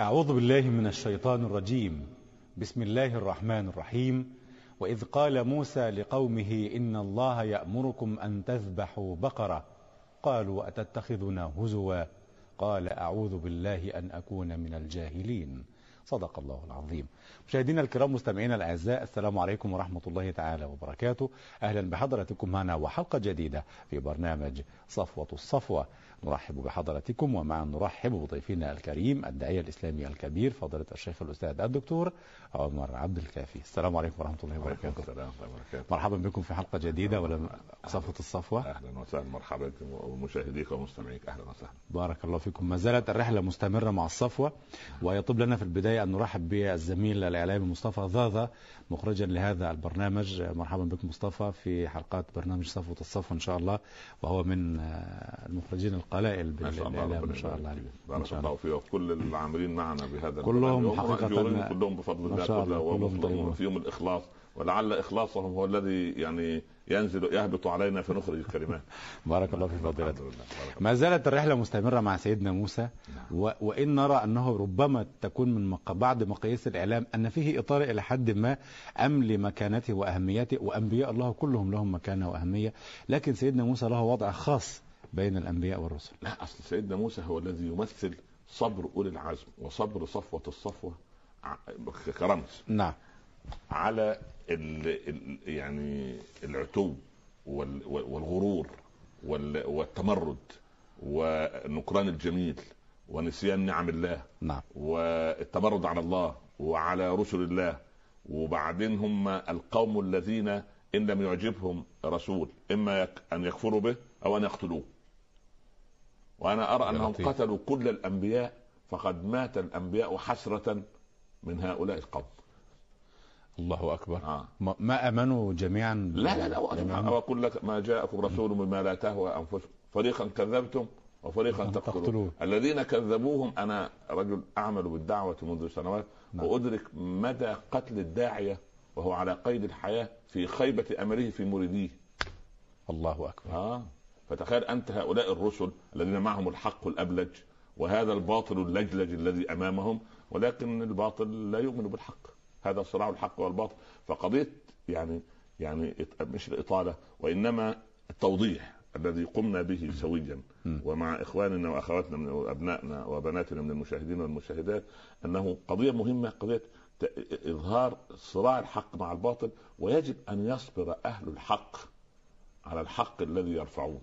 أعوذ بالله من الشيطان الرجيم. بسم الله الرحمن الرحيم. وإذ قال موسى لقومه إن الله يأمركم أن تذبحوا بقرة. قالوا أتتخذنا هزوا؟ قال أعوذ بالله أن أكون من الجاهلين. صدق الله العظيم. مشاهدينا الكرام مستمعينا الأعزاء السلام عليكم ورحمة الله تعالى وبركاته. أهلا بحضراتكم معنا وحلقة جديدة في برنامج صفوة الصفوة. نرحب بحضراتكم ومعا نرحب بضيفنا الكريم الداعية الاسلامي الكبير فضيلة الشيخ الأستاذ الدكتور عمر عبد الكافي. السلام عليكم ورحمة الله وبركاته. السلام ورحمة الله وبركاته. مرحبا بكم في حلقة جديدة ولم صفوة الصفوة؟ أهلا وسهلا مرحبا بكم ومشاهديك ومستمعيك. أهلا وسهلا. بارك الله فيكم. ما زالت الرحلة مستمرة مع الصفوة ويطيب لنا في البداية أن نرحب بالزميل الإعلامي مصطفى ضاضة مخرجا لهذا البرنامج. مرحبا بك مصطفى في حلقات برنامج صفوة الصفوة إن شاء الله وهو من المخرجين القلائل ما شاء الله بالإعلام ربنا إن شاء الله فيك. إن بارك الله فيه وكل العاملين معنا بهذا كلهم مأجورين كلهم بفضل الله كلهم. ومفروض فيهم الإخلاص ولعل إخلاصهم هو الذي يعني ينزل يهبط علينا فنخرج الكلمات بارك الله في فضيلتك. ما زالت الرحلة مستمرة مع سيدنا موسى نعم. و... وإن نرى أنه ربما تكون من مق... بعض مقاييس الإعلام أن فيه إطار إلى حد ما أم لمكانته وأهميته وأنبياء الله كلهم لهم مكانة وأهمية لكن سيدنا موسى له وضع خاص بين الأنبياء والرسل. لا أصل سيدنا موسى هو الذي يمثل صبر أولي العزم وصبر صفوة الصفوة كرمز. نعم. على ال ال يعني العتو وال والغرور وال والتمرد ونكران الجميل ونسيان نعم الله نعم. والتمرد على الله وعلى رسل الله. وبعدين هم القوم الذين إن لم يعجبهم رسول إما أن يكفروا به أو أن يقتلوه. وأنا أرى أنهم لطيف. قتلوا كل الأنبياء فقد مات الأنبياء حسرة من هؤلاء القوم الله أكبر آه. ما- أمنوا جميعا لا لا لا جميعاً؟ واقول لك ما جاءكم رسول بما لا تهوى انفسكم فريقا كذبتم وفريقا تقتلون. تقتلون الذين كذبوهم أنا رجل أعمل بالدعوة منذ سنوات نعم. وأدرك مدى قتل الداعية وهو على قيد الحياة في خيبة امله في مريديه الله أكبر آه فتخيل أنت هؤلاء الرسل الذين معهم الحق الأبلج وهذا الباطل اللجلج الذي أمامهم ولكن الباطل لا يؤمن بالحق. هذا صراع الحق والباطل. فقضية يعني يعني مش الإطالة وإنما التوضيح الذي قمنا به سويا. ومع إخواننا وأخواتنا من وابنائنا وبناتنا من المشاهدين والمشاهدات أنه قضية مهمة قضية إظهار صراع الحق مع الباطل ويجب أن يصبر أهل الحق على الحق الذي يرفعون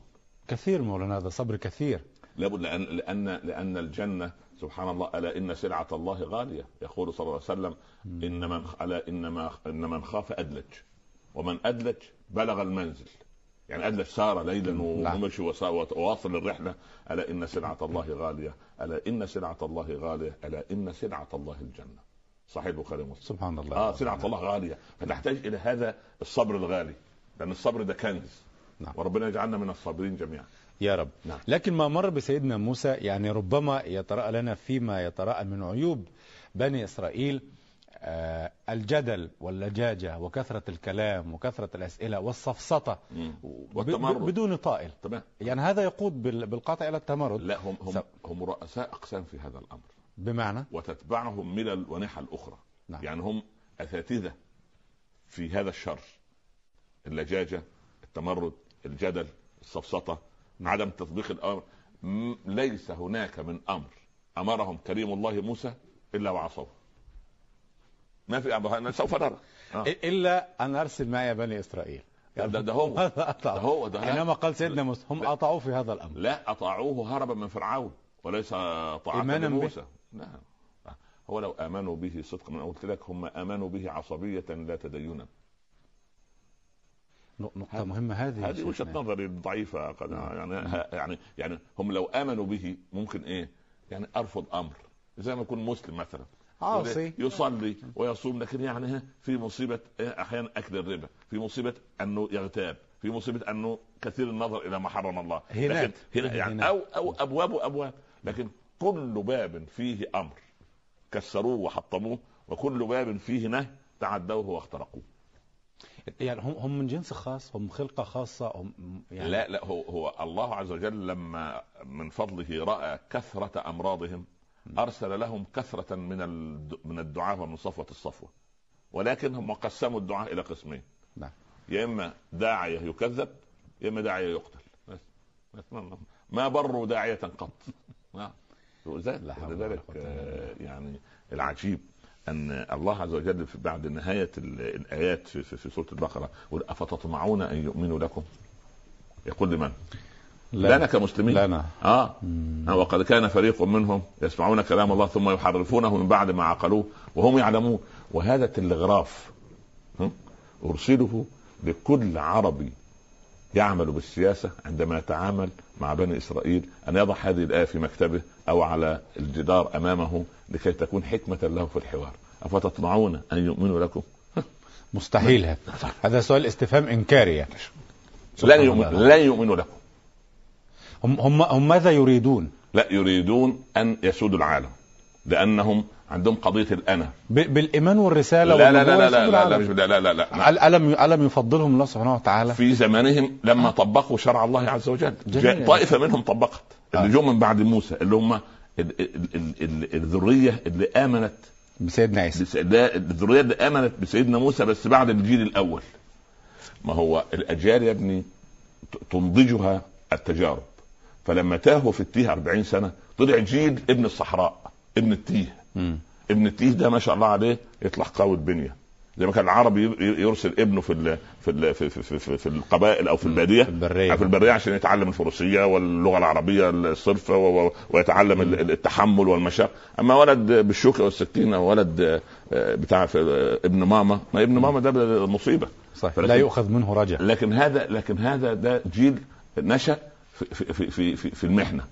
كثير مولانا هذا صبر كثير. لابد لأن لأن لأن الجنة سبحان الله ألا إن سلعة الله غالية. يقول صلى الله عليه وسلم إن من ألا انما إن من خاف أدلج. ومن أدلج بلغ المنزل. يعني أدلج سار ليلا نعم. ومشي وواصل الرحلة. ألا إن سلعة الله غالية. ألا إن سلعة الله غالية. ألا إن سلعة الله الجنة. صحيح البخاري ومسلم. سبحان الله. آه سلعة الله غالية. فتحتاج إلى هذا الصبر الغالي. لأن الصبر ده كنز. نعم. وربنا يجعلنا من الصابرين جميعا يا رب نعم. لكن ما مر بسيدنا موسى يعني ربما يتراءى لنا فيما يتراءى من عيوب بني إسرائيل آه، الجدل واللجاجة وكثرة الكلام وكثرة الأسئلة. ب- والتمرد. بدون طائل تمام يعني هذا يقود بال- بالقطع إلى التمرد لا هم هم هم رؤساء أقسام في هذا الأمر بمعنى وتتبعهم ملل ونحى الأخرى نعم. يعني هم أساتذة في هذا الشر اللجاجة التمرد الجدل السفسطه عدم تطبيق الأمر. ليس هناك من أمر أمرهم كريم الله موسى إلا وعصوه. ما في أمر سوف نرى. آه. إلا أن أرسل معي بني إسرائيل. ده, ده, هو ده هو ده حينما قال سيدنا موسى هم لا. أطاعوا في هذا الأمر. لا أطاعوه هربا من فرعون وليس إيمانا به. بموسى لا هو لو آمنوا به صدقا أنا قلت لك هم آمنوا به عصبية لا تدينا نقطة مهمة هذه هذه شيخنا. نظري ضعيفة قد يعني ه- يعني يعني هم لو آمنوا به ممكن إيه؟ يعني أرفض أمر. زي ما يكون مسلم مثلا. عاصي يصلي ويصوم لكن يعني ها في مصيبة إيه؟ أحيانا أكل الربا. في مصيبة أنه يغتاب. في مصيبة أنه كثير النظر إلى ما حرم الله. هنات. لكن هنا يعني هنات. أو أو أبواب وأبواب. لكن كل باب فيه أمر. كسروه وحطموه وكل باب فيه نهي تعدوه واخترقوه. يعني هم هم من جنس خاص هم خلقة خاصة هم يعني لا لا هو هو الله عز وجل لما من فضله رأى كثرة أمراضهم أرسل لهم كثرة من من الدعاء ومن صفوة الصفوة. ولكن هم قسموا الدعاء إلى قسمين. نعم. يا إما داعية يكذب يا إما داعية يقتل. ما بروا داعية قط. نعم. لذلك يعني العجيب أن الله عز وجل في بعد نهاية الآيات في, في, في سورة البقرة يقول أفتطمعون أن يؤمنوا لكم؟ يقول لمن؟ لا. لنا كمسلمين. لنا. آه. مم. وقد كان فريق منهم يسمعون كلام الله ثم يحرفونه من بعد ما عقلوه وهم يعلمون. وهذا التلغراف أرسله لكل عربي يعمل بالسياسة عندما يتعامل مع بني إسرائيل أن يضع هذه الآية في مكتبه أو على الجدار أمامه لكي تكون حكمة له في الحوار. أفتطمعون أن يؤمنوا لكم؟ مستحيل. هذا هذا سؤال استفهام إنكاري يعني. لن يؤمن لن يؤمنوا لكم. هم هم هم ماذا يريدون؟ لا يريدون أن يسودوا العالم. لأنهم عندهم قضية الأنا. بالإيمان والرسالة لا لا لا لا لا لا, لا لا لا لا. ألم ألم يفضلهم الله سبحانه وتعالى؟ في زمانهم لما طبقوا شرع الله عز وجل. جاء طائفة منهم طبقت. اللي آه. جو من بعد موسى اللي هم الذرية اللي آمنت. بسيدنا عيسى. الذرية اللي آمنت بسيدنا موسى بس بعد الجيل الأول. ما هو الأجيال يا ابني تنضجها التجارب. فلما تاهوا في التيه 40 سنة طلع جيل ابن الصحراء. ابن التيه. م. ابن التيه ده ما شاء الله عليه يطلع قوي البنيه زي ما كان العربي يرسل ابنه في ال في ال في, في, في, في القبائل أو في البادية. في البرية. في البرية عشان يتعلم الفروسية واللغة العربية الصرفه ويتعلم التحمل والمشاق. أما ولد بالشوكة والسكينه ولد آه، بتاع آه، ابن ماما. ما ابن ماما ده مصيبة. صحيح. لا يؤخذ منه رجع. لكن هذا لكن هذا ده جيل نشأ في في في في, في المحنة.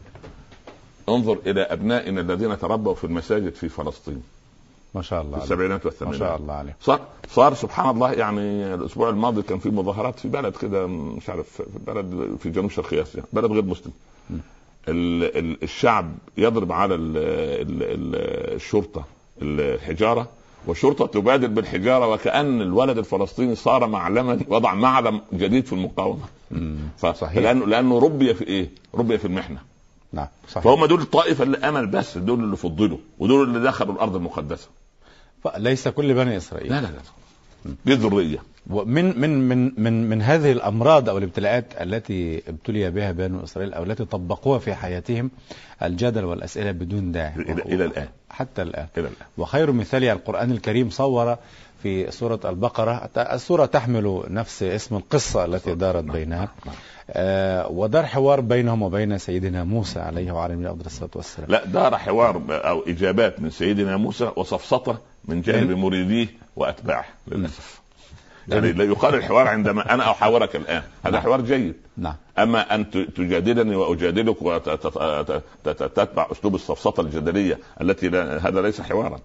انظر إلى أبنائنا الذين تربوا في المساجد في فلسطين. ما شاء الله في السبعينات والثمانينات. ما شاء الله عليه صار صار سبحان الله يعني الأسبوع الماضي كان في مظاهرات في بلد كده مش عارف في بلد في جنوب شرق آسيا بلد غير مسلم. ال ال الشعب يضرب على ال ال الشرطة الحجارة والشرطة تبادر بالحجارة وكأن الولد الفلسطيني صار معلما وضع معلم جديد في المقاومة. صحيح. لأنه لأنه ربي في إيه؟ ربي في المحنة. نعم صحيح. فهم دول الطائفة اللي امل بس دول اللي فضلوا ودول اللي دخلوا الأرض المقدسة. ليس كل بني إسرائيل. لا لا لا. دي ذريه ومن من من من من هذه الأمراض أو الابتلاءات التي ابتلي بها بنو إسرائيل أو التي طبقوها في حياتهم الجدل والأسئلة بدون داعي. إلى, إلى الآن. حتى الآن. إلى الآن. وخير مثال القرآن الكريم صور في سورة البقرة. السورة تحمل نفس اسم القصة التي دارت بينها. نعم. ودار حوار بينهم وبين سيدنا موسى عليه وعلى نبينا أفضل الصلاة والسلام. لا دار حوار أو إجابات من سيدنا موسى وسفسطه من جانب مريديه وأتباعه للأسف. يعني لا يقال الحوار عندما أنا أحاورك الآن. هذا نعم. حوار جيد. نعم. أما أن تجادلني وأجادلك وتتبع أسلوب السفسطه الجدلية التي لا هذا ليس حوارا.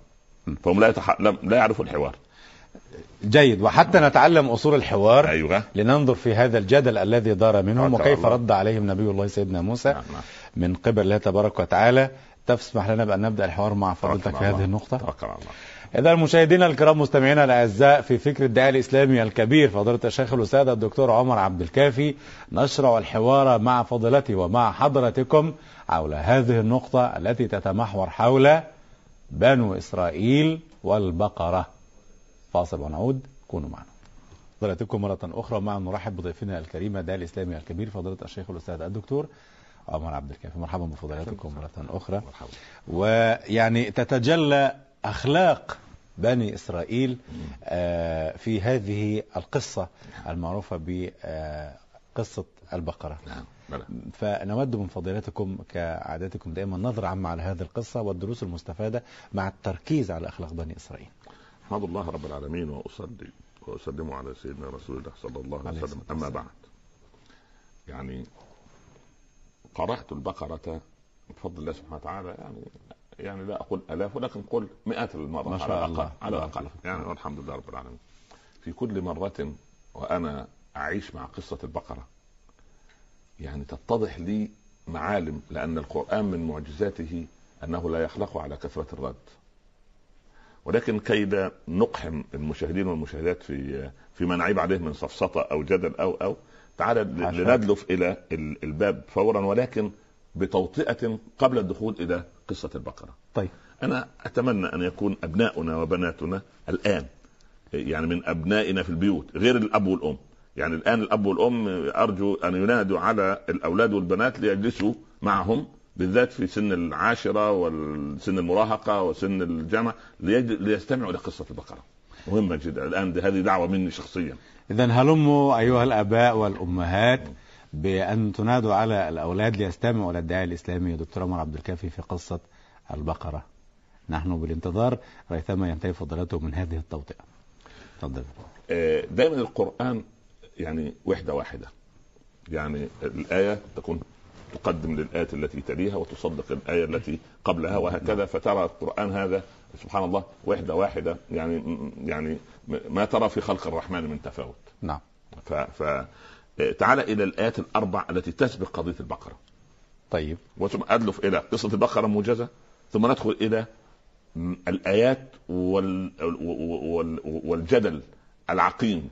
فهم لا يتح... لا يعرفوا الحوار. جيد وحتى نتعلم أصول الحوار أيوة. لننظر في هذا الجدل الذي دار منهم وكيف الله. رد عليهم نبي الله سيدنا موسى نعم. نعم. من قبل الله تبارك وتعالى تسمح لنا بأن نبدأ الحوار مع فضيلتك في هذه النقطة الله. إذا مشاهدينا الكرام مستمعينا الأعزاء في فكر الداعي الإسلامي الكبير فضيلة الشيخ الأستاذ الدكتور عمر عبد الكافي نشرع الحوار مع فضيلته ومع حضرتكم حول هذه النقطة التي تتمحور حول بنو إسرائيل والبقرة فاصل ونعود. كونوا معنا. فضيلتكم مرة أخرى. مع نرحب بضيفنا الكريم الداعي الإسلامي الكبير فضيلة الشيخ الأستاذ الدكتور عمر عبد الكافي. مرحبا بفضيلتكم مرة أخرى. مرحبا. ويعني تتجلى أخلاق بني إسرائيل آه، في هذه القصة المعروفة بقصة البقرة. نعم فنود من فضيلتكم كعادتكم دائما نظرة عامة على هذه القصة والدروس المستفادة مع التركيز على أخلاق بني إسرائيل. أحمد الله رب العالمين وأصلي وأسلم على سيدنا رسول الله صلى الله عليه وسلم. أما بعد. يعني قرأت البقرة بفضل الله سبحانه وتعالى. يعني يعني لا أقول آلاف ولكن قل مئات المرات ما شاء الله. على الأقل. يعني والحمد لله رب العالمين. في كل مرة وأنا أعيش مع قصة البقرة يعني تتضح لي معالم لأن القرآن من معجزاته أنه لا يخلق على كثرة الرد. ولكن كي لا نقحم المشاهدين والمشاهدات في فيما نعيب عليه من سفسطه أو جدل أو أو تعالى لندلف إلى الباب فورا ولكن بتوطئة قبل الدخول إلى قصة البقرة. طيب. أنا أتمنى أن يكون أبناؤنا وبناتنا الآن يعني من أبنائنا في البيوت غير الأب والأم. يعني الآن الأب والأم أرجو أن ينادوا على الأولاد والبنات ليجلسوا معهم بالذات في سن العاشرة وسن المراهقة وسن الجامعة ليستمعوا إلى قصه البقرة. مهمة جدا. الآن هذه دعوة مني شخصيا. اذا هلموا أيها الآباء والأمهات بأن تنادوا على الأولاد ليستمعوا إلى الداعي الإسلامي دكتور عمر عبد الكافي في قصة البقرة. نحن بالانتظار ريثما ينتهي فضلته من هذه التوطئة. تفضل. آه، دائما القرآن يعني وحدة واحدة. يعني الآية تكون تقدم للآية التي تليها وتصدق الآية التي قبلها وهكذا. فترى القرآن هذا سبحان الله وحدة واحدة يعني يعني ما ترى في خلق الرحمن من تفاوت. نعم. ف, ف تعال إلى الآيات الأربع التي تسبق قضية البقرة. طيب. وثم أدلف إلى قصة البقرة موجزة ثم ندخل إلى الآيات وال... وال... والجدل العقيم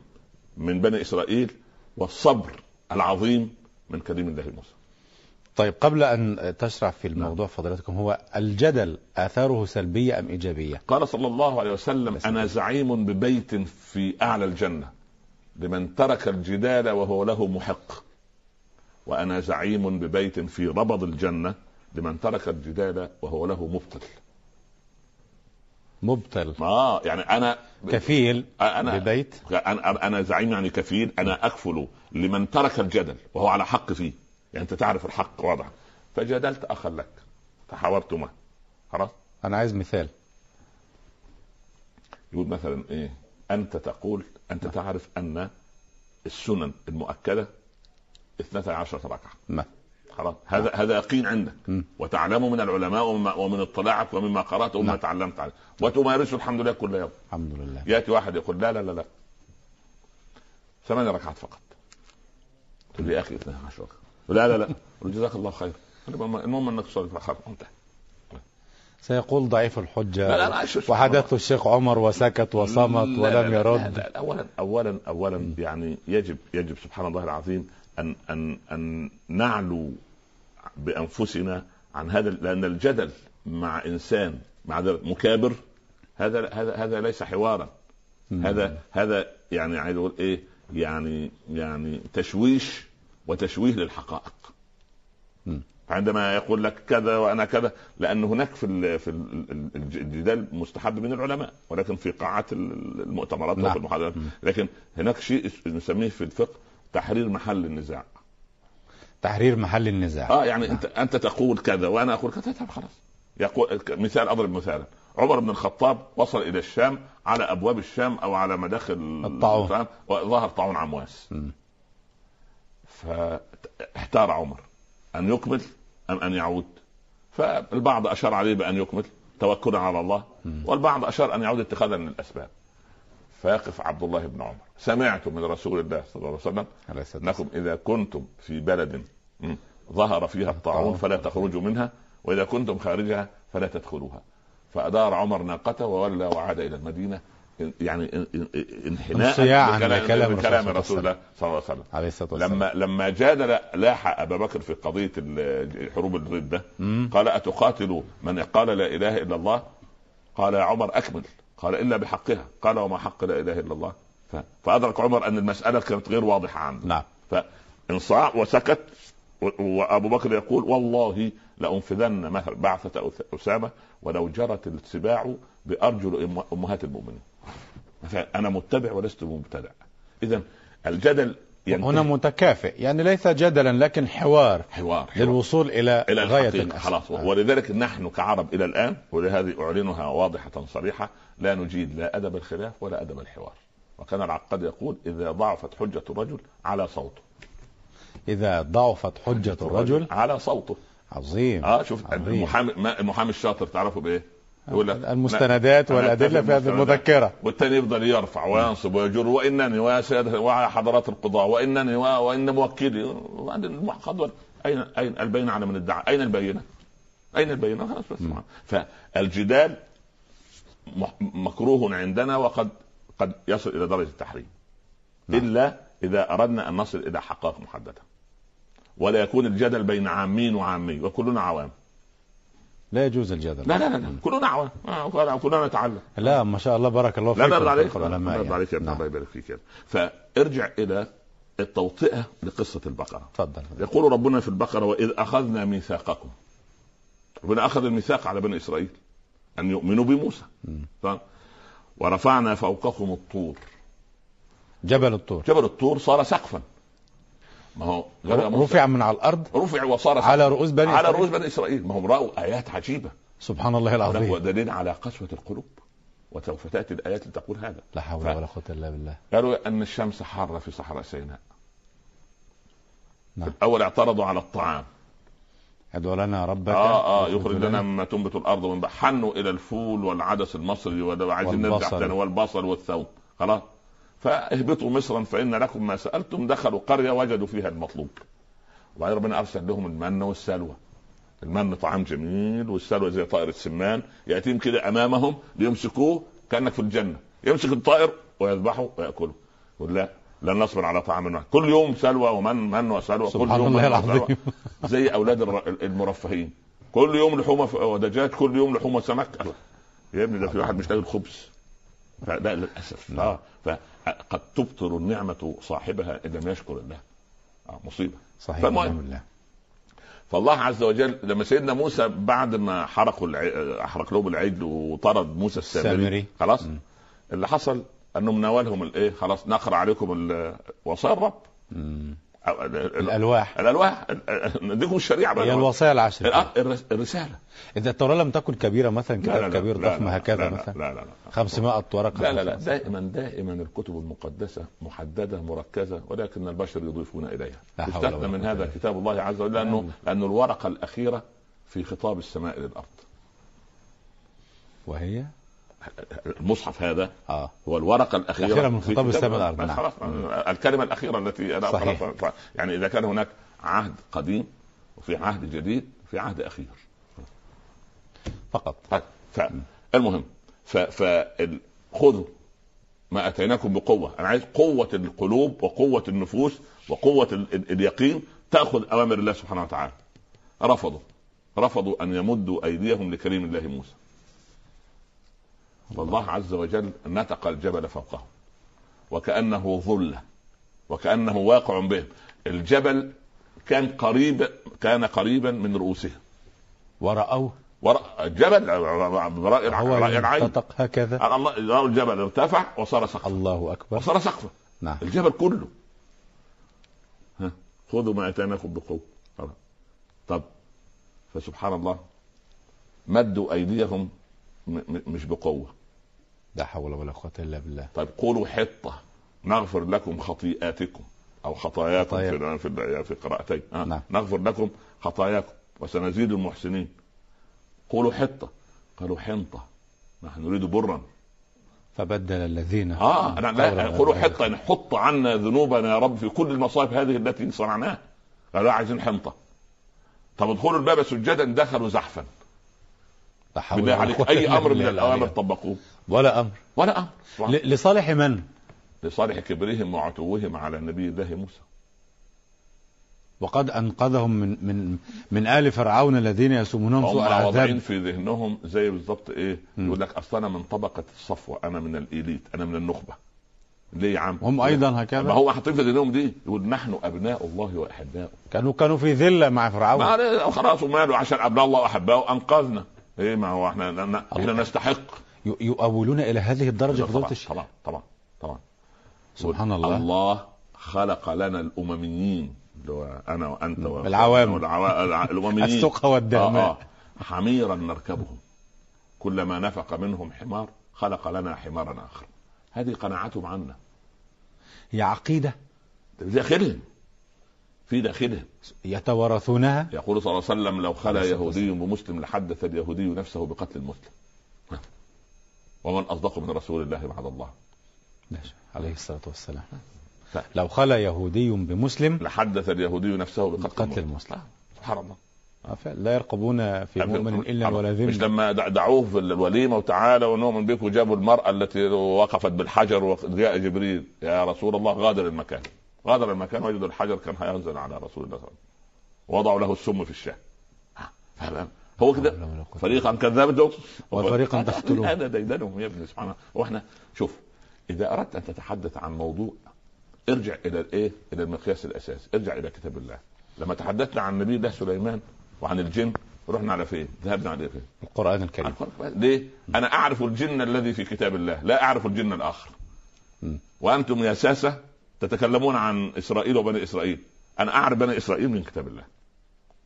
من بني إسرائيل والصبر العظيم من كريم الله موسى. طيب قبل أن تشرح في الموضوع نعم. فضيلتكم هو الجدل آثاره سلبية أم إيجابية؟ قال صلى الله عليه وسلم أنا زعيم ببيت في أعلى الجنة لمن ترك الجدال وهو له محق. وأنا زعيم ببيت في ربض الجنة لمن ترك الجدال وهو له مبطل. مبطل. آه يعني أنا كفيل أنا ببيت؟ أنا أنا زعيم يعني كفيل أنا أكفل لمن ترك الجدل وهو على حق فيه. يعني انت تعرف الحق واضح. فجادلت أخا لك تحاورت معه خلاص؟ أنا عايز مثال. يقول مثلا إيه؟ أنت تقول أنت نعم. تعرف أن السنن المؤكدة 12 ركعة. نعم. خلاص؟ هذا نعم. هذا يقين عندك. م. وتعلم من العلماء ومن, ومن اطلاعك ومما قرأت ومما نعم. تعلمت عليه. وتمارسه الحمد لله كل يوم. الحمد لله. يأتي واحد يقول لا لا لا لا. ثمان ركعات فقط. تقول لي يا أخي 12 ركعة. لا لا لا. جزاك الله خير. المهم أنك تصلي. في الخير انتهى سيقول ضعيف الحجة. لا لا وحدث الشيخ عمر وسكت وصمت لا ولم يرد. لا لا أولا أولا أولا يعني يجب يجب سبحان الله العظيم أن أن أن نعلو بأنفسنا عن هذا لأن الجدل مع إنسان مع مكابر هذا هذا هذا ليس حوارا. هذا هذا يعني عايز أقول إيه؟ يعني يعني تشويش وتشويه للحقائق. عندما يقول لك كذا وأنا كذا لأن هناك في في الجدال مستحب من العلماء ولكن في قاعات المؤتمرات نعم. وفي المحاضرات. لكن هناك شيء نسميه في الفقه تحرير محل النزاع. تحرير محل النزاع. آه يعني نعم. أنت أنت تقول كذا وأنا أقول كذا طب خلاص. يقول مثال أضرب مثالا. عمر بن الخطاب وصل إلى الشام على أبواب الشام أو على مداخل الطاعون. وظهر طاعون عمواس. م. فاحتار عمر. أن يكمل أم أن يعود؟ فالبعض أشار عليه بأن يكمل توكلا على الله والبعض أشار أن يعود اتخاذا من الأسباب. فيقف عبد الله بن عمر. سمعت من رسول الله صلى الله عليه وسلم أنكم إذا كنتم في بلد ظهر فيها الطاعون. فلا تخرجوا منها وإذا كنتم خارجها فلا تدخلوها. فأدار عمر ناقته وولى وعاد إلى المدينة يعني إنحناء عن كلام, كلام رسول الله صلى الله عليه وسلم. عليه الصلاة والسلام. لما لما جادل لاح أبا بكر في قضية حروب الرده قال أتقاتل من قال لا إله إلا الله؟ قال يا عمر أكمل. قال إلا بحقها. قال وما حق لا إله إلا الله. فأدرك عمر أن المسألة كانت غير واضحة عنه. نعم. فانصاع وسكت وأبو بكر يقول والله لأنفذن بعثة أسامة ولو جرت السباع بأرجل أمهات المؤمنين. أنا متبع ولست مبتدع. إذا الجدل هنا متكافئ. يعني ليس جدلا لكن حوار حوار, حوار. للوصول إلى, إلى غاية خلاص. آه. ولذلك نحن كعرب إلى الآن ولهذه أعلنها واضحة صريحة لا نجيد لا أدب الخلاف ولا أدب الحوار. وكان العقاد يقول إذا ضعفت حجة الرجل على صوته. إذا ضعفت حجة الرجل على صوته. عظيم. آه شوف المحامي المحامي الشاطر تعرفه بإيه؟ يقول المستندات والأدلة في هذه المذكرة. والثاني يفضل يرفع وينصب ويجر وإنني ويا سيادة وحضرات القضاء وإنني وإن موكلي. اين أين البينة على من ادعى؟ أين البينة؟ أين البينة؟ خلاص بس. فالجدال مكروه عندنا وقد قد يصل إلى درجة التحريم. نعم. إلا إذا أردنا أن نصل إلى حقائق محددة. ولا يكون الجدل بين عامين وعامي وكلنا عوام. لا يجوز الجدل. لا لا لا, لا. كلنا آه، كلنا نتعلم. لا ما شاء الله بارك الله فيك لا يرضى عليك. لا يرضى يعني. عليك يا ابن نعم. الله يبارك فيك فارجع إلى التوطئة لقصة البقرة. تفضل. يقول ربنا في البقرة وإذ أخذنا ميثاقكم. ربنا أخذ الميثاق على بني إسرائيل أن يؤمنوا بموسى. ورفعنا فوقكم الطور. جبل الطور. جبل الطور صار سقفا. ما هو غير موسى رفع من على الأرض رفع وصار على رؤوس بني على. رؤوس بني إسرائيل. ما هم رأوا آيات عجيبة. سبحان الله العظيم. دليل على قسوة القلوب وسوف تأتي الآيات لتقول هذا. لا حول ولا قوة إلا بالله. قالوا أن الشمس حارة في صحراء سيناء. نعم. الأول اعترضوا على الطعام. ادعو لنا ربك. آه آه يخرج لنا مما تنبت الأرض من حنوا إلى الفول والعدس المصري. وده عايزين نرجع والبصل والثوم. خلاص. فاهبطوا مصرا فإن لكم ما سألتم دخلوا قرية وجدوا فيها المطلوب. وبعدين ربنا أرسل لهم المن والسلوى. المن طعام جميل والسلوى زي طائر السمان. يأتيهم كده أمامهم ليمسكوه كأنك في الجنة. يمسك الطائر ويذبحه ويأكله. يقول لا لن نصبر على طعام واحد كل يوم سلوى ومن من وسلوى. كل يوم الله العظيم. زي أولاد المرفهين. كل يوم لحومه ودجاج كل يوم لحومه وسمك. يا ابني ده في واحد مش لاقي الخبز فلا للاسف نعم. آه فقد تبطر النعمة صاحبها إن لم يشكر الله آه مصيبة صحيح فالمهم. الحمد لله فالله عز وجل لما سيدنا موسى بعد ما حرقوا الع... احرق لهم العجل وطرد موسى السامري. خلاص مم. اللي حصل أنهم ناولهم الإيه خلاص نقرأ عليكم ال- وصايا الرب الألواح. الألواح. ال- نديكم الشريعة بقى. هي الوصايا العشر الرسالة. إذا التوراه لم تكن كبيرة مثلا كتاب كبير ضخم هكذا لا مثلا. لا لا لا. 500 ورقه لا لا لا. دائما دائما الكتب المقدسة محددة مركزة ولكن البشر يضيفون إليها. استثنى من هذا كتاب الله عز وجل لأنه. لأنه الورقة الأخيرة في خطاب السماء للأرض. وهي؟ المصحف هذا آه. هو الورقة الأخيرة الأخيرة من خطاب السماء بس نعم. الكلمة الأخيرة التي أنا صحيح. يعني إذا كان هناك عهد قديم وفي عهد جديد في عهد أخير. فقط. طيب فالمهم ف... فال- خذوا ما أتيناكم بقوة. أنا عايز قوة القلوب وقوة النفوس وقوة ال... ال... اليقين تأخذ أوامر الله سبحانه وتعالى. رفضوا. رفضوا أن يمدوا أيديهم لكريم الله موسى. والله عز وجل نتق الجبل فوقهم. وكأنه ظلة. وكأنه واقع بهم الجبل كان قريب كان قريبا من رؤوسهم. ورأوه؟ ورا الجبل رأي العين. ينطق هكذا؟ الله رأوا الجبل ارتفع وصار سقفا. الله أكبر. وصار سقفا. نعم. الجبل كله. ها خذوا ما آتيناكم بقوة. خلاص. طب فسبحان الله مدوا أيديهم م- م- مش بقوة. لا حول ولا قوة إلا بالله. طيب قولوا حطة. نغفر لكم خطيئاتكم أو خطاياكم خطايا. في في في قراءتين. آه. نعم. نغفر لكم خطاياكم وسنزيد المحسنين. قولوا حطة. قالوا حنطة. نحن نريد برا. فبدل الذين آه أنا لا قولوا حطة. يعني حط عنا ذنوبنا يا رب في كل المصائب هذه التي صنعناها. قالوا عايزين حنطة. طب ادخلوا الباب سجدا دخلوا زحفا. بالله عليك أي أمر من الأوامر. طبقوه. ولا أمر. ولا أمر. ل- لصالح من؟ لصالح كبرهم وعتوهم على نبي الله موسى. وقد أنقذهم من من من آل فرعون الذين يسومونهم هم سوء واضعين العذاب. في ذهنهم زي بالظبط إيه. يقول لك أصل أنا من طبقة الصفوة أنا من الإليت أنا من النخبة. ليه يا عم؟ هم أيضا ما هكذا هو حاطين في ذهنهم دي. يقول نحن أبناء الله وأحباؤه. كانوا كانوا في ذلة مع ما فرعون خلاص وماله عشان أبناء الله وأحباؤه. أنقذنا. إيه ما هو إحنا إحنا نستحق. يؤولون إلى هذه الدرجة فضيله طبعا الشيخ. طبعا طبعا طبعا. سبحان الله. الله خلق لنا الأمميين اللي هو أنا وأنت العوام. الأمميين. السقى والدهماء آه آه. حميرا نركبهم. كلما نفق منهم حمار خلق لنا حمارا آخر. هذه قناعتهم عنا. هي عقيدة. داخلهم. في داخلهم. يتوارثونها. يقول صلى الله عليه وسلم لو خلا يهودي بمسلم لحدث اليهودي نفسه بقتل المسلم. ومن أصدق من رسول الله بعد الله. عليه الصلاة والسلام. ف- لو خلا يهودي بمسلم لحدث اليهودي نفسه بقتل قتل المسلم. المسلم. سبحان الله. آه،. لا يرقبون في مؤمن إلا. ولا مش ذمه لما دع- دعوه في الوليمة وتعالى ونؤمن بك وجابوا المرأة التي وقفت بالحجر وجاء جبريل. يا رسول الله غادر المكان. غادر المكان وجدوا الحجر كان هينزل على رسول الله صلى الله عليه وسلم. وضعوا له السم في الشاة. فهم- هو كده. فريقا كذبتم وفريقا تقتلون. هذا ديدنهم يا ابني سبحان الله وإحنا شوف إذا أردت أن تتحدث عن موضوع ارجع إلى الايه؟ إلى المقياس الاساسي، ارجع إلى كتاب الله. لما تحدثنا عن نبي الله سليمان وعن الجن رحنا على فين؟ ذهبنا على فين؟ القرآن الكريم القرآن. ليه؟ أنا أعرف الجن الذي في كتاب الله، لا أعرف الجن الآخر. م. وأنتم يا ساسة تتكلمون عن إسرائيل وبني إسرائيل، أنا أعرف بني إسرائيل من كتاب الله.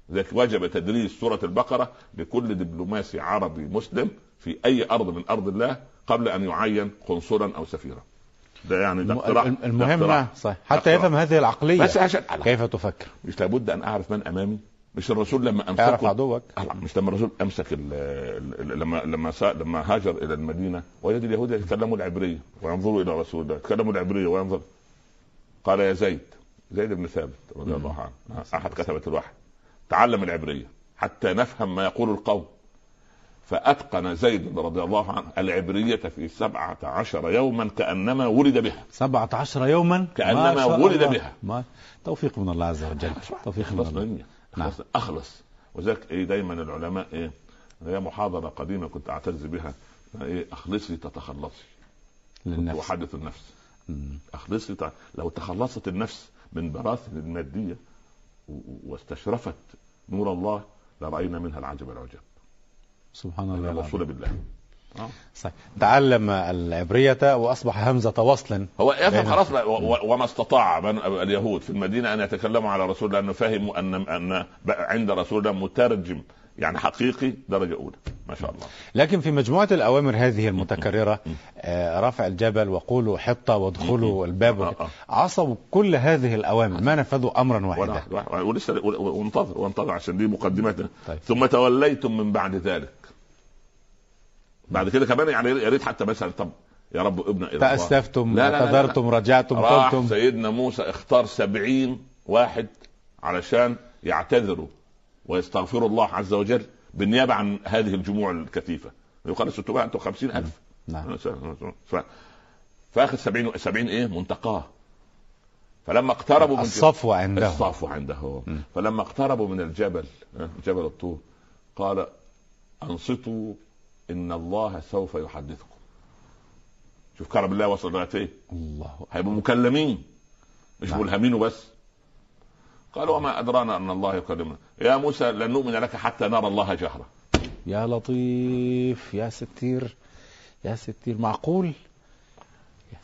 لذلك وجب تدريس سورة البقرة لكل دبلوماسي عربي مسلم في أي أرض من أرض الله قبل أن يعين قنصلا أو سفيرا. ده يعني ده اقتراح ده المهم اقتراح. صحيح. حتى. يفهم هذه العقلية. بس عشان كيف تفكر؟ مش لابد أن أعرف من أمامي. مش الرسول لما اعرف امسكه عدوك مش لما الرسول أمسك ال ال لما لما لما هاجر إلى المدينة. وجد اليهود يتكلموا العبرية وينظروا إلى رسول الله. يتكلموا العبرية وينظر قال يا زيد زيد بن ثابت رضي الله عنه. أحد كتبة الوحي. تعلم العبرية حتى نفهم ما يقول القوم. فأتقن زيد رضي الله عنه العبرية في سبعة عشر يوما كأنما ولد بها. 17 يوما؟ كأنما ولد الله. بها. ما توفيق من الله عز وجل. توفيق من الله. مني. نعم. أخلص. وذلك إيه دايما العلماء إيه؟ هي محاضرة قديمة كنت أعتز بها. إيه؟ أخلصي تتخلصي. للنفس. أحدث النفس. مم. أخلصي ت... لو تخلصت النفس من براثن و- واستشرفت نور الله لراينا منها العجب العجب سبحان الله العظيم. بالله آه. صحيح. تعلم العبرية وأصبح همزة وصل هو يفهم خلاص وما استطاع من اليهود في المدينة أن يتكلموا على رسول الله لأنه فهموا ان بقى عند رسول الله مترجم يعني حقيقي درجة أولى ما شاء الله. لكن في مجموعة الأوامر هذه المتكررة آه، رفع الجبل وقولوا حطة وادخلوا الباب آه،. آه. عصوا كل هذه الأوامر ما نفذوا أمرا واحدا. واحد واحد ولسه وانتظر وانتظر عشان دي مقدمتنا طيب. ثم توليتم من بعد ذلك. بعد كده كمان يعني يا ريت حتى مثلا طب يا رب ابن إلى تأسفتم لا، لا. اعتذرتم رجعتم راح قلتم. سيدنا موسى اختار سبعين واحد علشان يعتذروا. ويستغفروا الله عز وجل بالنيابة عن هذه الجموع الكثيفة. يقال 650 ألف. نعم. ف... فاخذ 70 70 إيه؟ منتقاه. فلما اقتربوا من الصفو عنده. الصفو عنده. م. فلما اقتربوا من الجبل آه، جبل الطور قال أنصتوا إن الله سوف يحدثكم. شوف كرم الله وصل لغايه إيه الله هيبقوا مكلمين. مش نعم. ملهمين وبس قالوا وما أدرانا أن الله يكلمنا يا موسى لن نؤمن لك حتى نرى الله جهرا يا لطيف يا ستير يا ستير. معقول؟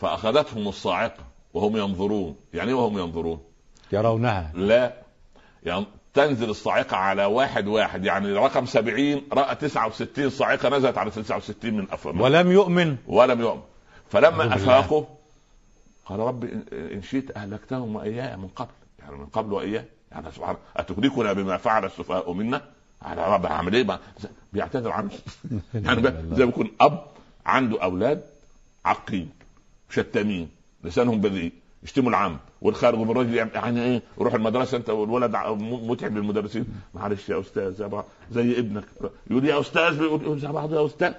فأخذتهم الصاعقة وهم ينظرون. يعني إيه وهم ينظرون؟ يرونها. لا. يعني تنزل الصاعقة على واحد واحد. يعني رقم سبعين رأى تسعة وستين صاعقة نزلت على تسعة وستين من أفضل ولم يؤمن. ولم يؤمن. فلما. أفاقوا قال رب إن- إن شئت أهلكتهم وإياي من قبل. يعني من قبل وإياي يعني سبحان أتهلكنا بما فعل السفهاء منا؟ على رب إيه بقى؟ بيعتذر عنه. يعني زي ما يكون أب عنده أولاد عقيم شتامين لسانهم بذيء يشتموا العم والخارج من الرجل يعني إيه؟ يروح المدرسة أنت والولد متعب للمدرسين. معلش يا أستاذ زي بعض زي ابنك. يقول يا أستاذ يقول بعض يا أستاذ.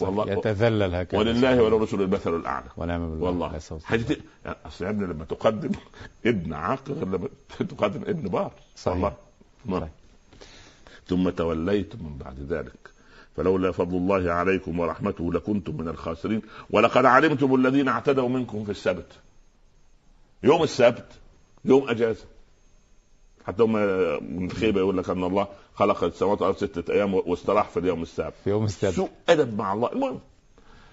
والله. يتذلل هكذا. ولله ولرسول المثل الأعلى. ونعم بالله. والله. يعني أصل يا ابني لما تقدم ابن عاقل غير لما تقدم ابن بار. صحيح. والله. والله. ثم توليتم من بعد ذلك. فلولا فضل الله عليكم ورحمته لكنتم من الخاسرين. ولقد علمتم الذين اعتدوا منكم في السبت. يوم السبت يوم أجازة. حتى هم من الخيبه يقول لك أن الله خلق السماوات والأرض ستة أيام واستراح في اليوم السابع في يوم السبت. سوء أدب مع الله. المهم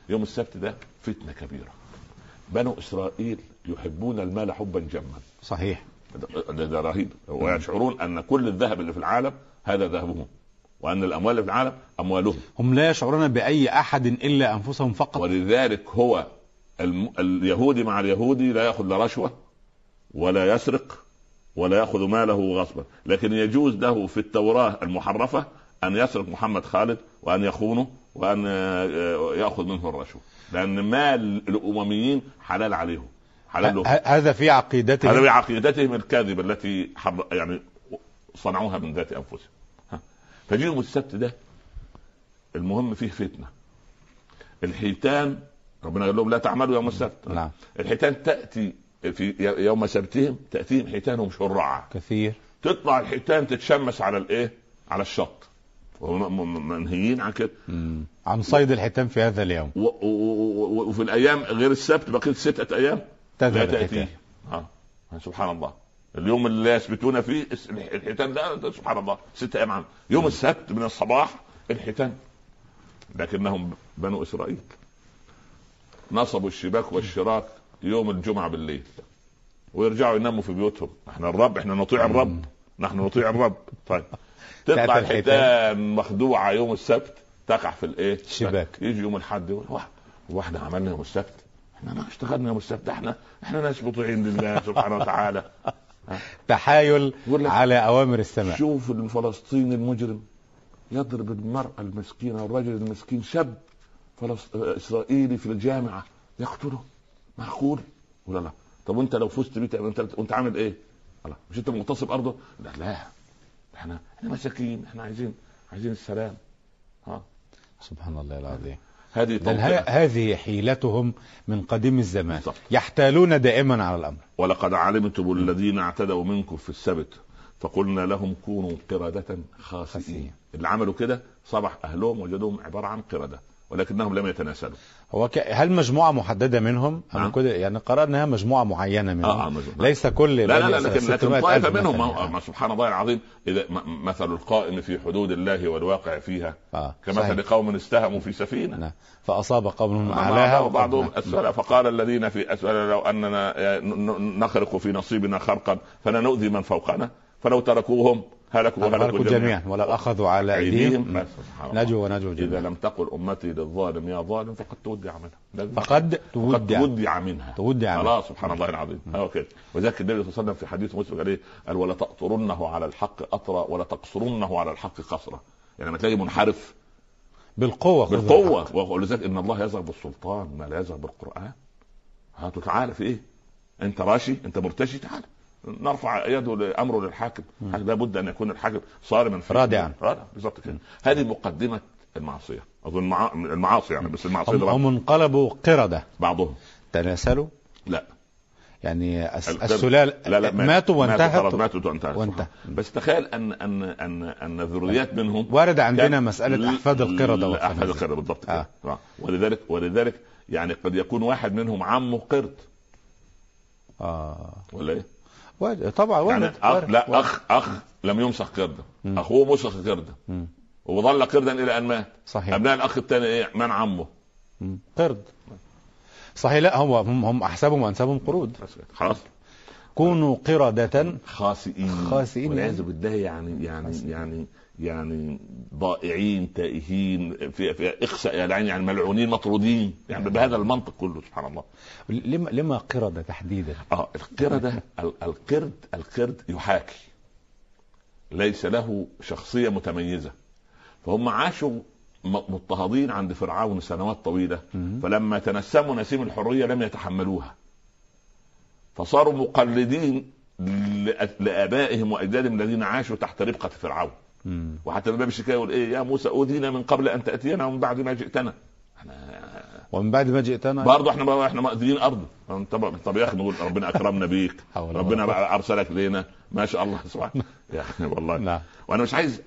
يوم السبت ده فتنة كبيرة. بنو إسرائيل يحبون المال حبا جما. صحيح. ده, ده رهيب. ويشعرون أن كل الذهب اللي في العالم هذا ذهبهم وأن الأموال اللي في العالم أموالهم. هم لا يشعرون بأي أحد إلا أنفسهم فقط. ولذلك هو. اليهودي مع اليهودي لا يأخذ لا رشوة ولا يسرق ولا يأخذ ماله غصبا. لكن يجوز له في التوراة المحرفة أن يسرق محمد خالد وأن يخونه وأن آه، يأخذ منه الرشوة. لأن مال الأمميين حلال عليهم حلال هذا في هذا عقيدتهم بعقيدتهم الكاذبة التي حر... يعني صنعوها من ذات أنفسهم. ها. فجي يوم السبت ده المهم فيه فتنة. الحيتان ربنا قال لهم لا تعملوا يوم السبت. نعم. الحيتان تأتي في يوم سبتهم تأتيهم حيتانهم شرعا. كثير. تطلع الحيتان تتشمس على الإيه؟ على الشط. ومنهيين عن كده. مم. عن صيد الحيتان في هذا اليوم. و- و- و- وفي الأيام غير السبت بقيت ستة أيام لا الحيتان. آه. سبحان الله. اليوم اللي يثبتون فيه الحيتان ده, سبحان الله. ستة أيام عام. يوم السبت من الصباح الحيتان. لكنهم بنو إسرائيل. نصبوا الشباك والشراك يوم الجمعة بالليل. ويرجعوا يناموا في بيوتهم. إحنا الرب إحنا نطيع الرب. نحن نطيع الرب. طيب. تطلع الحيتان. مخدوعة يوم السبت تقع في الإيه؟ الشباك. يجي يوم الأحد يقول "واه، هو إحنا عملنا يوم السبت. إحنا ما اشتغلنا يوم السبت. ده إحنا إحنا ناس مطيعين لله سبحانه وتعالى. تحايل على أوامر السماء. شوف الفلسطيني المجرم يضرب المرأة المسكينة والرجل المسكين شاب. فلسط... إسرائيلي في الجامعة يقتله؟ معقول؟ ولا لا. طب وأنت لو فزت بيه انت وأنت عامل إيه؟ الله مش أنت مغتصب أرضه؟ لا لا. إحنا إحنا مساكين. إحنا عايزين عايزين السلام. ها سبحان الله العظيم. هذه هذه حيلتهم من قديم الزمان. بالضبط. يحتالون دائما على الأمر. ولقد علمتم الذين اعتدوا منكم في السبت فقلنا لهم كونوا قردة خاسئين. خاسئين. اللي عملوا كده صبح أهلهم وجدوهم عبارة عن قردة. ولكنهم لم يتناسلوا هو ك... هل مجموعة محددة منهم أم نعم. كده يعني قرانا مجموعة معينة منهم آه آه مجموعة. ليس كل لا لا لا لكن لكن 600 طائفة منهم. ما ما سبحان الله العظيم إذا م- مثل القائم في حدود الله والواقع فيها آه. كمثل صحيح. قوم استهموا في سفينة نعم. فأصاب قوم أعلاها اعلاها وبعضهم اسفلها فقال الذين في اسفلها لو أننا نخرق في نصيبنا خرقا فلا نؤذي من فوقنا فلو تركوهم هلكوا هلكوا وهلكوا جميعا؟ ولو أخذوا على الله. نجوا ونجوا إذا جميعا لم تقل أمتي للظالم يا ظالم فقد تودع منها. فقد تودع. تودع منها. تودع منها. خلاص سبحان الله العظيم. هو كده وذلك النبي صلى الله عليه وسلم في حديث مسلم قال إيه؟ قال ولا تقطرنه على الحق قطرا ولا تقصرنه على الحق قصرا يعني لما تلاقي منحرف. الحق. بالقوه ولذلك إن الله يزغ بالسلطان ما لا يزغ بالقرآن. هاتوا تعالى في إيه؟ أنت راشي أنت مرتشي تعالى نرفع يده لأمره للحاكم. لابد أن يكون الحاكم صارما في رادعا. رادع بالظبط كده. هذه مقدمة المعصيه أظن مع... المعاصي يعني بس المعصيه هم, هم انقلبوا قردة. بعضهم. تناسلوا؟ لا. يعني السلال لا لا ماتوا. وانتهت ماتوا وانتهت وانتهى. بس تخيل ان ان ان أن ذريات منهم ورد عندنا مسألة أحفاد القردة أحفاد. القردة بالضبط آه. آه. ولذلك ولذلك يعني قد يكون واحد منهم عمه قرد. آه. ولا إيه؟ وارد. طبعا يعني وارد اخ وارد. لا وارد. اخ أخ لم يمسخ قرده مم. أخوه مسخ قرده. وظل قردا إلى أن مات صحيح أبناء الأخ الثاني إيه؟ من عمه. قرد صحيح لا هم هم, هم أحسبهم وانسابهم قرود. خلاص كونوا قردة خاسئين خاسئين والعياذ يعني. بالله يعني يعني خاسئين. يعني يعني ضائعين تائهين في, في اخسأ يعني يعني ملعونين مطرودين يعني بهذا المنطق كله سبحان الله. لما لما قردة تحديدا؟ آه القردة ال- القرد القرد يحاكي. ليس له شخصية متميزة. فهم عاشوا مضطهدين عند فرعون سنوات طويلة. فلما تنسموا نسيم الحرية لم يتحملوها. فصاروا مقلدين لآبائهم وأجدادهم الذين عاشوا تحت ربقة فرعون. وحتى الباب الشكاية يقول إيه يا موسى أوذينا من قبل أن تأتينا ومن بعد ما جئتنا. إحنا ومن بعد ما جئتنا؟ برضه إحنا إحنا مأذيين ارض طب طب يا أخي نقول ربنا أكرمنا بيك. ربنا. بقى أرسلك لينا. ما شاء الله سبحانه. يعني والله. نعم وأنا مش عايز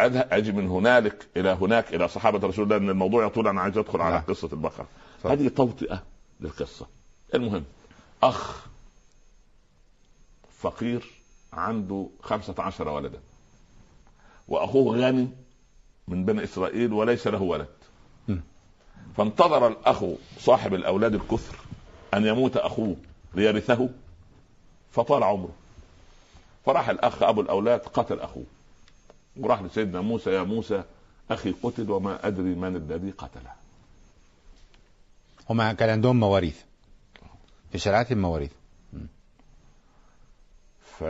أذهب أجي من هنالك إلى هناك إلى صحابة رسول الله ان الموضوع يطول أنا عايز أدخل على نعم. قصة البقرة. هذه توطئة للقصة. المهم أخ فقير عنده خمسة عشر ولدا. وأخوه غني من بني إسرائيل وليس له ولد. فانتظر الأخ صاحب الأولاد الكثر أن يموت أخوه ليرثه فطال عمره. فراح الأخ أبو الأولاد قتل أخوه. وراح لسيدنا موسى يا موسى أخي قتل وما أدري من الذي قتله. هم كان عندهم مواريث. في شريعتهم مواريث ف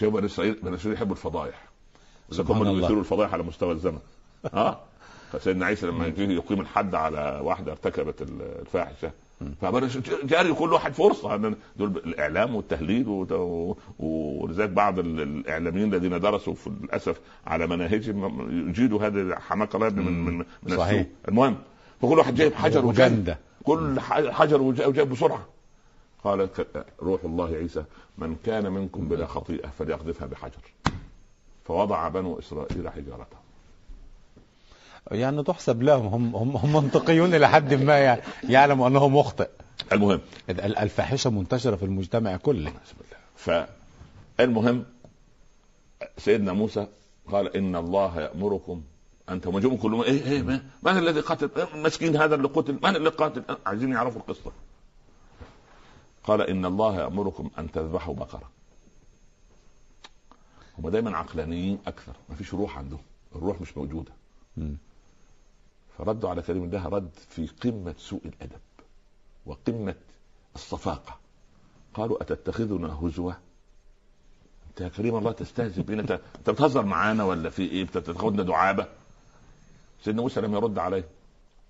جو بني إسرائيل بني إسرائيل يحبوا الفضايح. إذا هم اللي. بيثيروا الفضايح على مستوى الزمن. ها؟ فسيدنا عيسى لما يجي يقيم الحد على واحدة ارتكبت الفاحشة. جاري كل واحد فرصة. إن دول الإعلام والتهليل ولذلك بعض ال- الإعلاميين الذين درسوا في للاسف على مناهجهم يجيدوا هذه الحماقه لا من من من صحيح. المهم فكل واحد جايب حجر وجايب وجندة. كل حجر وجا- وجايب بسرعة. قال روح الله عيسى من كان منكم بلا خطيئة فليقذفها بحجر. فوضع بنو إسرائيل حجارته يعني تحسب لهم هم هم, هم منطقيون إلى حد ما يعني يعلموا أنه مخطئ. المهم. ال- الفاحشة منتشرة في المجتمع كله. بسم الله فالمهم سيدنا موسى قال إن الله يأمركم انت وجوم كلهم إيه إيه ما- من الذي قتل مسكين هذا اللي قتل؟ من اللي قاتل؟ عايزين يعرفوا القصة. قال إن الله يأمركم أن تذبحوا بقرة. هم دايما عقلانيين أكثر ما فيش روح عندهم الروح مش موجودة. فردوا على كريم الله رد في قمة سوء الأدب وقمة الصفاقة. قالوا أتتخذنا هزوا؟ أنت يا كريم الله تستهزئ بينا. انت بتهزر معانا ولا في إيه؟ بتاخدنا دعابة؟ سيدنا موسى لم يرد عليه.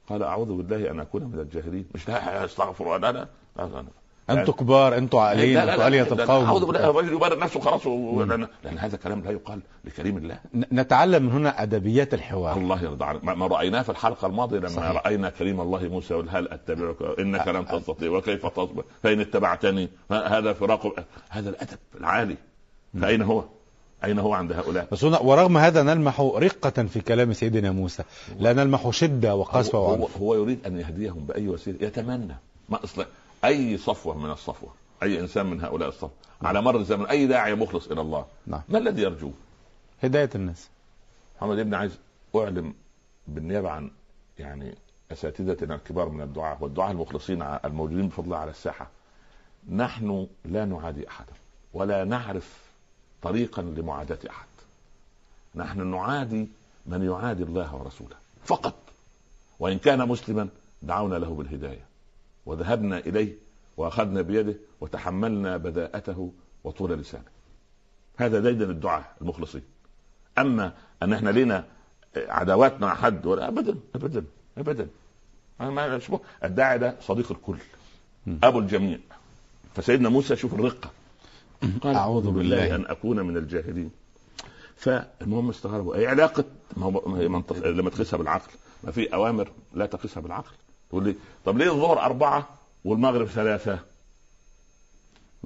قال أعوذ بالله أن أكون من الجاهلين. مش لا أستغفر الله. لا لا, لا, لا. أنتوا كبار أنتوا عاقلين أنتوا لا، القوم. أعوذ بالله الرجل يبرر نفسه خلاص و- لأن لأن هذا كلام لا يقال لكريم الله. نتعلم من هنا أدبيات الحوار. الله يرضى عنك. ما رأيناه في الحلقة الماضية لما صحيح. رأينا كريم الله موسى يقول هل أتبعك؟ إنك لن تستطيع وكيف تصبر؟ فإن اتبعتني هذا فراق هذا الأدب العالي. فأين هو؟ أين هو عند هؤلاء؟ بس هنا ورغم هذا نلمح رقة في كلام سيدنا موسى. لا نلمح شدة وقسوة هو, هو, هو يريد أن يهديهم بأي وسيلة؟ يتمنى. ما أصلا أي صفوة من الصفوة أي إنسان من هؤلاء الصفوه على مر الزمن أي داعي مخلص إلى الله نعم. ما الذي يرجوه؟ هداية الناس. محمد ابن عايز أعلم بالنيابة عن يعني أساتذتنا الكبار من الدعاء والدعاء المخلصين الموجودين بفضل الله على الساحة. نحن لا نعادي أحدا ولا نعرف طريقا لمعاداة أحد. نحن نعادي من يعادي الله ورسوله فقط وإن كان مسلما دعونا له بالهداية. وذهبنا إليه وأخذنا بيده وتحملنا بداءته وطول لسانه. هذا ديدن الدعاء المخلصين. أما أن إحنا لنا عداوات مع حد ولا ابدا ابدا ابدا. ما الداعي ده صديق الكل. أبو الجميع. فسيدنا موسى شوف الرقة. قال أعوذ بالله. أن أكون من الجاهلين. فالمهم استغربوا. أي علاقة؟ ما هو منطق لما تقيسها بالعقل ما في أوامر لا تقيسها بالعقل. تقول لي طب ليه الظهر أربعة والمغرب ثلاثة؟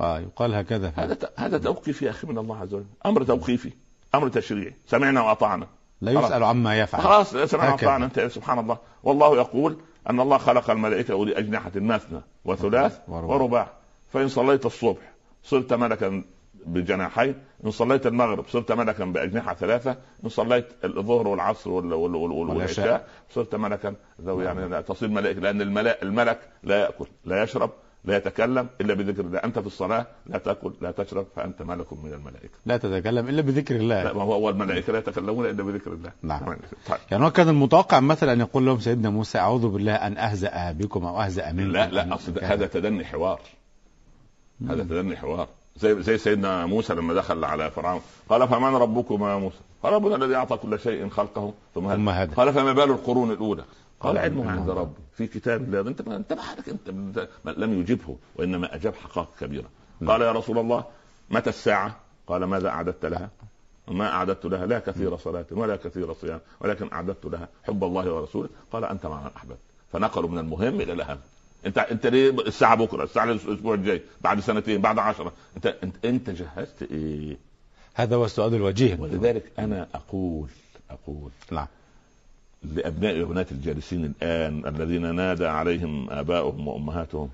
آه يقال هكذا هذا هذا توقيفي يا أخي من الله عز وجل أمر توقيفي أمر تشريعي. سمعنا وأطعنا. لا يسأل عما يفعل. خلاص سمعنا هكذا. واطعنا انت سبحان الله. والله يقول أن الله خلق الملائكة اولي اجنحه مثنى وثلاث ورباع. ورباع فإن صليت الصبح صرت ملكا بجناحين إن صليت المغرب صرت ملكا بأجنحة ثلاثة إن صليت الظهر والعصر وال- وال- وال- وال- والعشاء. صرت ملكا ذوي يعني لا تصير ملائكه لأن الملك, لا يأكل لا يشرب لا يتكلم إلا بذكر الله. أنت في الصلاة لا تأكل لا تشرب فأنت ملك من الملائكة. لا تتكلم إلا بذكر لا الله ما هو الملائكه لا يتكلمون إلا بذكر الله. نعم. طيب. يعني هو كان المتوقع مثلا أن يقول لهم سيدنا موسى أعوذ بالله أن أهزأ بكم أو أهزأ منكم. لا لا أصل هذا تدني حوار. هذا تدني حوار. زي زي سيدنا موسى لما دخل على فرعون قال فمن ربكما يا موسى قال ربنا الذي أعطى كل شيء خلقه ثم ثم هدى. قال فما بال القرون الأولى قال علمها علمها عند. ربي في كتاب الله انت انت حالك انت لم يجبه وإنما أجاب حقائق كبيرة نعم. قال يا رسول الله متى الساعة؟ قال ماذا أعددت لها؟ ما أعددت لها لا كثير صلاة ولا كثير صيام ولكن أعددت لها حب الله ورسوله قال أنت مع من أحببت فنقلوا من المهم إلى الأهم انت انت ليه الساعة بكرة؟ الساعة الأسبوع الجاي بعد سنتين بعد عشرة. انت انت انت جهزت إيه؟ هذا هو السؤال الوجيه. ولذلك أنا أقول أقول نعم. لأبناء وبنات الجالسين الآن الذين نادى عليهم آباؤهم وأمهاتهم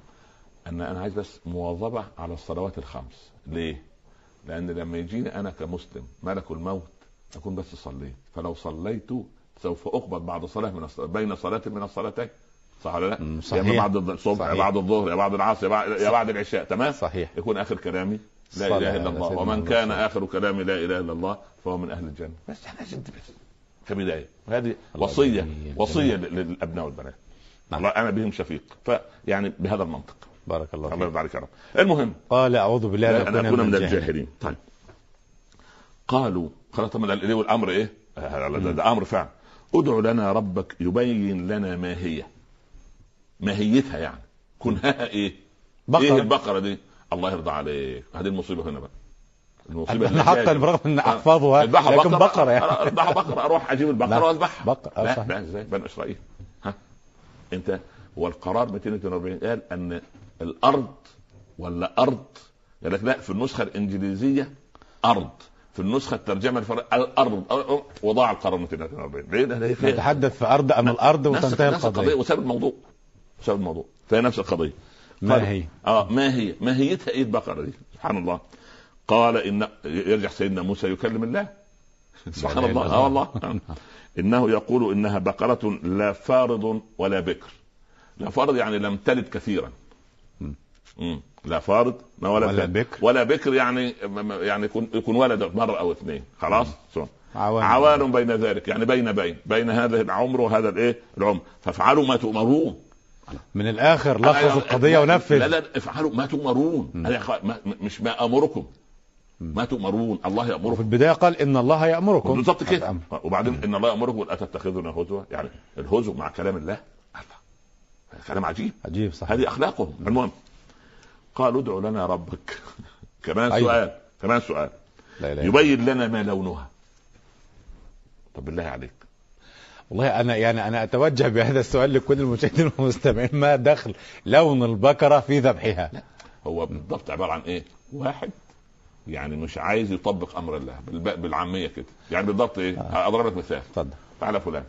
أن أنا عايز بس مواظبة على الصلوات الخمس. ليه؟ لأن لما يجيني أنا كمسلم ملك الموت أكون بس صليت. فلو صليت سوف اقبض بعد صلاة من الصلاة بين صلاة من الصلاتين. صح ولا لا؟ يا صحيح. اما بعد الصبح يا صحيح. بعد الظهر يا بعد العصر يا بعد, يا بعد العشاء تمام؟ صحيح. يكون آخر كلامي. لا إله إلا الله. ومن كان الله آخر كلامي لا إله إلا الله فهو من أهل الجنة. بس إحنا جد بس كبدايه وهذه الله وصية. جميل. وصية جميل. للأبناء والبنات. نعم. والله أنا بهم شفيق. فيعني بهذا المنطق. بارك الله الله فيك. يرضى عليك يا رب. المهم. قال أعوذ بالله ان اكون من الجاهلين. طيب. قالوا خلاص طب الأمر إيه؟ آه، ده, ده أمر فعلا ادع لنا ربك يبين لنا ما هي. ماهيتها يعني. كنها إيه؟ بقرة. إيه البقرة دي؟ الله يرضى عليك. هذه المصيبة هنا بقى. المصيبة أنا حتى برغم أن أحفظها اذبحها لكن بقرة. يعني. اذبحها بقرة. أروح أجيب البقرة. وأذبحها. بقرة، لا إزاي؟ بني إسرائيل. ها؟ أنت هو القرار 242 قال أن الأرض ولا أرض؟ قال لك لا في النسخة الإنجليزية أرض. في النسخة الترجمة الفرق الأرض. وضاع القرن 240 ليه؟ ده نتحدث في أرض أم الأرض وتنتهي القضية وسبب الموضوع. سبب الموضوع. فهي نفس القضية. ما هي؟ آه ما هي؟ ماهيتها إيه البقرة دي؟ سبحان الله. قال ان يرجع سيدنا موسى يكلم الله. سبحان الله. آه والله. إنه يقول إنها بقرة لا فارض ولا بكر. لا فارض يعني لم تلد كثيرا. مم. لا فارض ما ولا, ولا بكر. ولا بكر يعني يعني يكون يكون ولد مره أو اثنين. خلاص؟ عوان, عوان بين ذلك. يعني بين بين. بين هذا العمر وهذا الإيه؟ العمر. فافعلوا ما تؤمرون. من الآخر لخص القضية ونفذ. لا لا افعلوا ما تؤمرون. مش ما أمركم. ما تؤمرون. الله يأمركم. في البداية قال إن الله يأمركم. بالضبط كده. وبعدين إن الله يأمركم لا تتخذون هزوا؟ يعني الهزو مع كلام الله؟ كلام عجيب. عجيب صح هذه أخلاقهم. المهم. قالوا ادع لنا ربك. كمان أيوة. سؤال. كمان سؤال. لا لا يبين لنا ما لونها. طب بالله عليك. والله أنا يعني أنا أتوجه بهذا السؤال لكل المشاهدين والمستمعين ما دخل لون البقرة في ذبحها؟ لا هو بالضبط عبارة عن إيه؟ واحد يعني مش عايز يطبق أمر الله بالعامية كده. يعني بالضبط إيه؟ آه. أضرب لك مثال. اتفضل. تعالى فلان.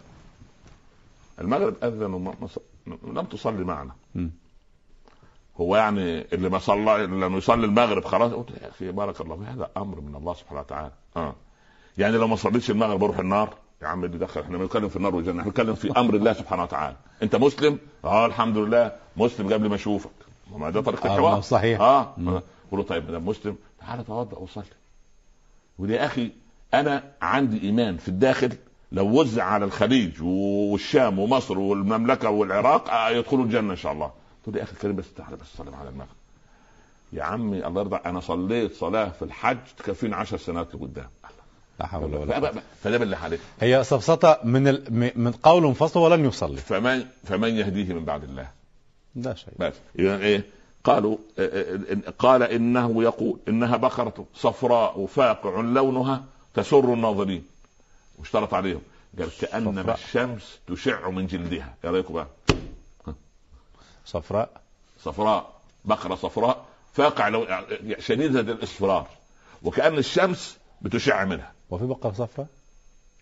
المغرب أذن لم تصلي معنا. م. هو يعني اللي ما صلى لما يصلي المغرب خلاص. قلت يا أخي بارك الله هذا أمر من الله سبحانه وتعالى. آه. يعني لو ما صليتش المغرب بروح النار؟ يا عم اللي دخل إحنا بنتكلم في النار والجنة إحنا بنتكلم في أمر الله سبحانه وتعالى. أنت مسلم؟ آه الحمد لله. مسلم قبل ما اشوفك ما ده طريقة الحوار. آه صحيح. آه. قول طيب أنا مسلم تعالى توضأ وصلي. ودي أخي أنا عندي إيمان في الداخل لو وزع على الخليج والشام ومصر والمملكة والعراق آه، يدخلوا الجنة إن شاء الله. تقول يا أخي الكريم بس تعالى بس صلي على المغرب يا عمي الله يرضى أنا صليت صلاة في الحج تكفيني 10 سنوات لقدام. لا حول ولا قوة. فده بالله عليك. هي سفسطه من ال... من قول فصل ولن يصلي. فمن فمن يهديه من بعد الله؟ لا شيء. بس. اذا إيه؟ قالوا قال إنه يقول إنها بقرة صفراء فاقع لونها تسر الناظرين. واشترط عليهم. قال كانما الشمس تشع من جلدها. يا رايكم بقى. صفراء. صفراء بقرة صفراء فاقع لو شديدة الإصفرار. وكأن الشمس بتشع منها. وفي بقره صفراء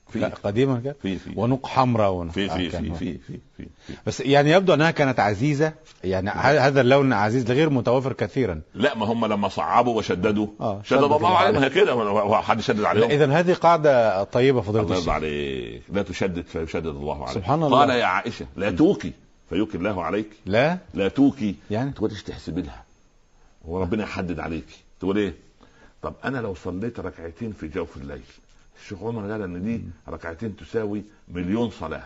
في. قديما كده؟ في في. ونوق حمراء ونوق في في في, في في في بس يعني يبدو أنها كانت عزيزة يعني هذا اللون عزيز غير متوفر كثيرا. لا ما هم لما صعبوا وشددوا. آه شدد الله عليهم هي كده. هو حد شدد عليهم؟ اذا هذه قاعدة طيبة فضيلة الشيخ. عليك. لا تشدد فيشدد الله عليك. سبحان الله. قال يا عائشة لا توكي. فيوكي الله عليك. لا؟ لا توكي. يعني؟ تقول إيش تحسب لها. وربنا يحدد عليك. تقول إيه؟ طب أنا لو صليت ركعتين في جوف الليل الشيخ عمر قال إن دي ركعتين تساوي مليون صلاة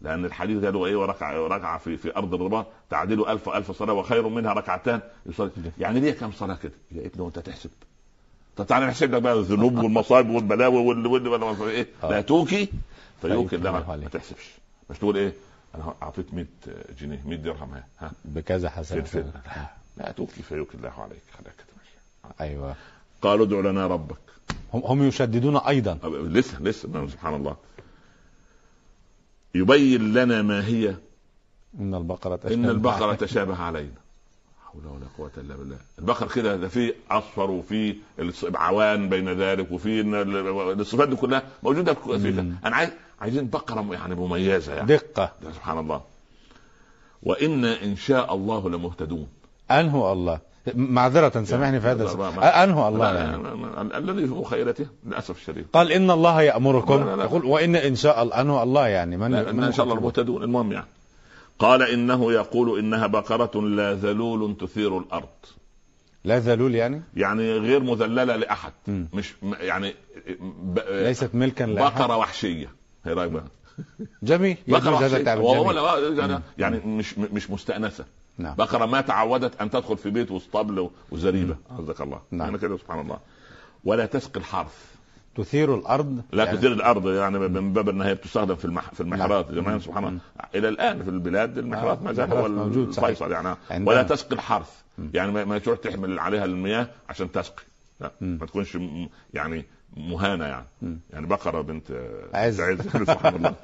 لأن الحديث قالوا إيه؟ وركعه ركعه في في أرض الرباط تعدل ألف ألف صلاة وخير منها ركعتان يصلي. يعني دي كم صلاة كده؟ يا ابني وانت تحسب طب تعالى نحسب لك بقى الذنوب والمصائب والبلاوي وال وال إيه؟ لا توكي فيوكي. الله ما تحسبش. مش تقول إيه؟ أنا أعطيت 100 جنيه 100 درهم ها. بكذا حسنه لا توكي فيوكي. الله عليك. خليك أيوه. قالوا ادع لنا ربك. هم يشددون أيضا. لسه لسه سبحان الله. يبين لنا ما هي. إن البقرة تشابه إن البقرة تشابه علينا. حول ولا قوة إلا بالله. البقر كده ده فيه أصفر وفيه عوان بين ذلك وفيه الصفات دي كلها موجودة في أنا عايز عايزين بقرة يعني مميزة يعني. دقة. سبحان الله. وإنا إن شاء الله لمهتدون. أنه الله. معذرة سامحني في هذا أنه الله يعني. الذي في مخيلته للأسف الشديد. قال إن الله يأمركم. يقول وإن إن شاء الله أنه الله يعني من, من إن شاء الله المهتدون المهم يعني. قال إنه يقول إنها بقرة لا ذلول تثير الأرض. لا ذلول يعني؟ يعني غير مذللة لأحد. م. مش يعني ب... ليست ملكا لأحد. بقرة وحشية. هي رأيك بقى؟ جميل. بقرة وحشية. يعني مش مش مستأنسة. نعم. بقرة ما تعودت أن تدخل في بيت واسطبل وزريبة. قصدك الله. نعم. يعني كده سبحان الله. ولا تسقي الحرث. تثير الأرض؟ لا يعني تثير الأرض يعني من باب إنها بتستخدم في المح... في المحرات نعم. زمان سبحان الله. إلى الآن في البلاد المحرات آه. ما زال هو الفيصل يعني. عندنا. ولا تسقي الحرث. يعني ما تروح تحمل عليها المياه عشان تسقي. لا ما تكونش يعني مهانة يعني. م. يعني بقرة بنت عز. سبحان الله.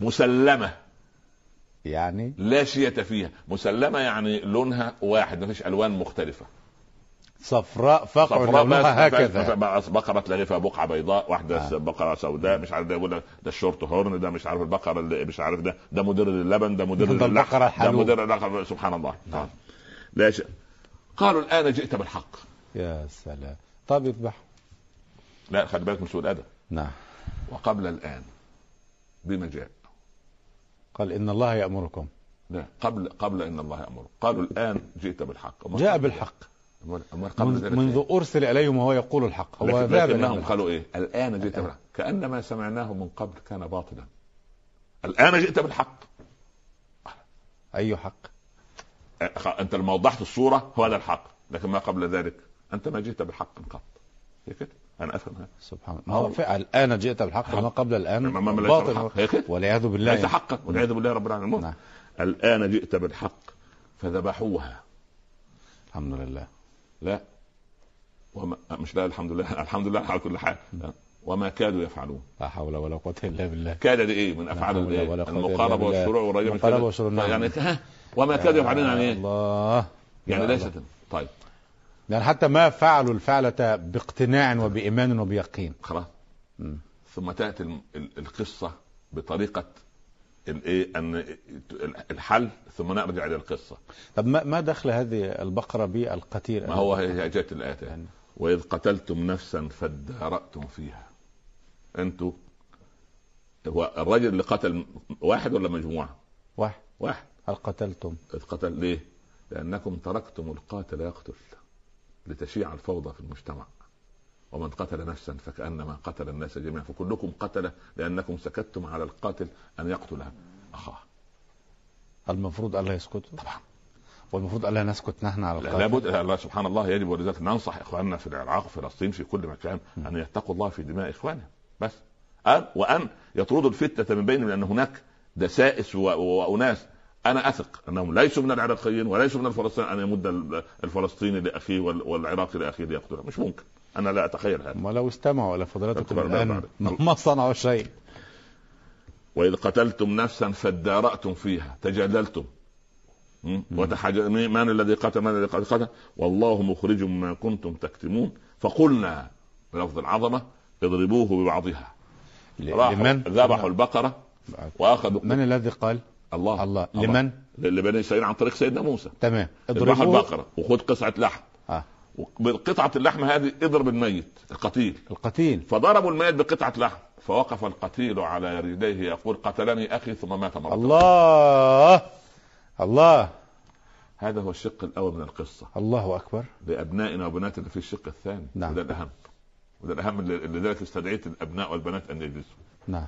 مسلمة. يعني لا شية فيها. مسلمة يعني لونها واحد ما فيش ألوان مختلفة. صفراء فقع صفراء لونها هكذا. بس بقرة تلاقي فيها بقعة بيضاء واحدة آه. بقرة سوداء مش عارف ده يقول لك ده الشورت هورن ده مش عارف البقرة اللي مش عارف ده ده مدير اللبن ده مدير ده البقرة ده. مدير اللحم سبحان الله. آه. لا شيء. قالوا الآن جئت بالحق. يا سلام. طب اذبح لا خلي بالك من سوء الأدب. نعم. وقبل الآن بما جاء قال إن الله يأمركم. لا قبل قبل إن الله يامر قالوا الآن جئت بالحق. جاء بالحق. قبل منذ, أرسل إليهم وهو يقول الحق. هو لكن لكنهم. قالوا إيه؟ الآن جئت بالحق. كان ما سمعناه من قبل كان باطلا. الآن جئت بالحق. أي حق؟ أنت لما وضحت الصورة هو هذا الحق. لكن ما قبل ذلك. أنت ما جئت بحق قط. هي كده. أنا أفهم هذا. سبحان الله. هو فعل. الآن جئت بالحق وما قبل الآن؟ ما- ما- باطل. والعياذ بالله. ليس حقا. والعياذ بالله رب العالمين. نعم. الآن جئت بالحق فذبحوها. الحمد لله. لا. وما مش لا الحمد لله. الحمد لله على كل حال. لا. وما كادوا يفعلون. لا حول ولا قوة إلا بالله. كاد دي إيه؟ من قوة إلا المقاربة. والشروع والرجاء المقاربة كده. والشروع، نعم. يعني ها؟ وما كادوا يفعلون يعني إيه؟ الله. يعني ليست. طيب. يعني حتى ما فعلوا الفعلة باقتناع وبإيمان وبيقين. خلاص. ثم تأتي الم- ال- القصة بطريقة الايه أن الحل ثم نرجع إلى القصة. طب ما دخل هذه البقرة بالقتيل؟ ما هو هي جاءت الآية. يعني وإذ قتلتم نفسا فادارأتم فيها. أنتوا هو الرجل اللي قتل واحد ولا مجموعة؟ واحد. واحد. هل قتلتم؟ إذ قتل ليه؟ لأنكم تركتم القاتل يقتل. لتشيع الفوضى في المجتمع. ومن قتل نفسا فكأنما قتل الناس جميعا فكلكم قتل لأنكم سكتتم على القاتل أن يقتل أخاه. المفروض ألا يسكتوا طبعا. والمفروض ألا نسكت نحن على القاتل؟ لابد الله سبحان الله يجب ولذلك ننصح إخواننا في العراق وفي فلسطين في كل مكان أن يتقوا الله في دماء إخوانهم. بس. أن وأن يطردوا الفتنة من بينهم لأن هناك دسائس و- و- وأناس أنا أثق أنهم ليسوا من العراقيين وليسوا من الفلسطينيين. ان يمد ال- الفلسطيني لاخيه وال- والعراقي لاخيه ليقتله. مش ممكن. أنا لا أتخيل هذا. ولو استمعوا إلى فضلاتكم أكبر الآن بعد. ما صنعوا شيء. وإذ قتلتم نفسا فادارأتم فيها. تجادلتم? وتحاج... من الذي قتل من الذي قتل؟ والله مخرج ما كنتم تكتمون. فقلنا بلفظ العظمة اضربوه ببعضها. لمن؟ ذبحوا البقرة واخذوا من الذي قال؟ الله. الله. لمن؟ لبني إسرائيل عن طريق سيدنا موسى. تمام. اضربوه. البقرة. وخذ قطعه لحم. آه. بقطعه اللحم هذه اضرب الميت القتيل. القتيل. فضربوا الميت بقطعة لحم. فوقف القتيل على رجليه يقول قتلني أخي ثم مات مرة الله. الله. هذا هو الشق الأول من القصة. الله أكبر. لأبنائنا وبناتنا في الشق الثاني. نعم. وده الأهم. وده الأهم لذلك استدعيت الأبناء والبنات أن يجلسوا. نعم.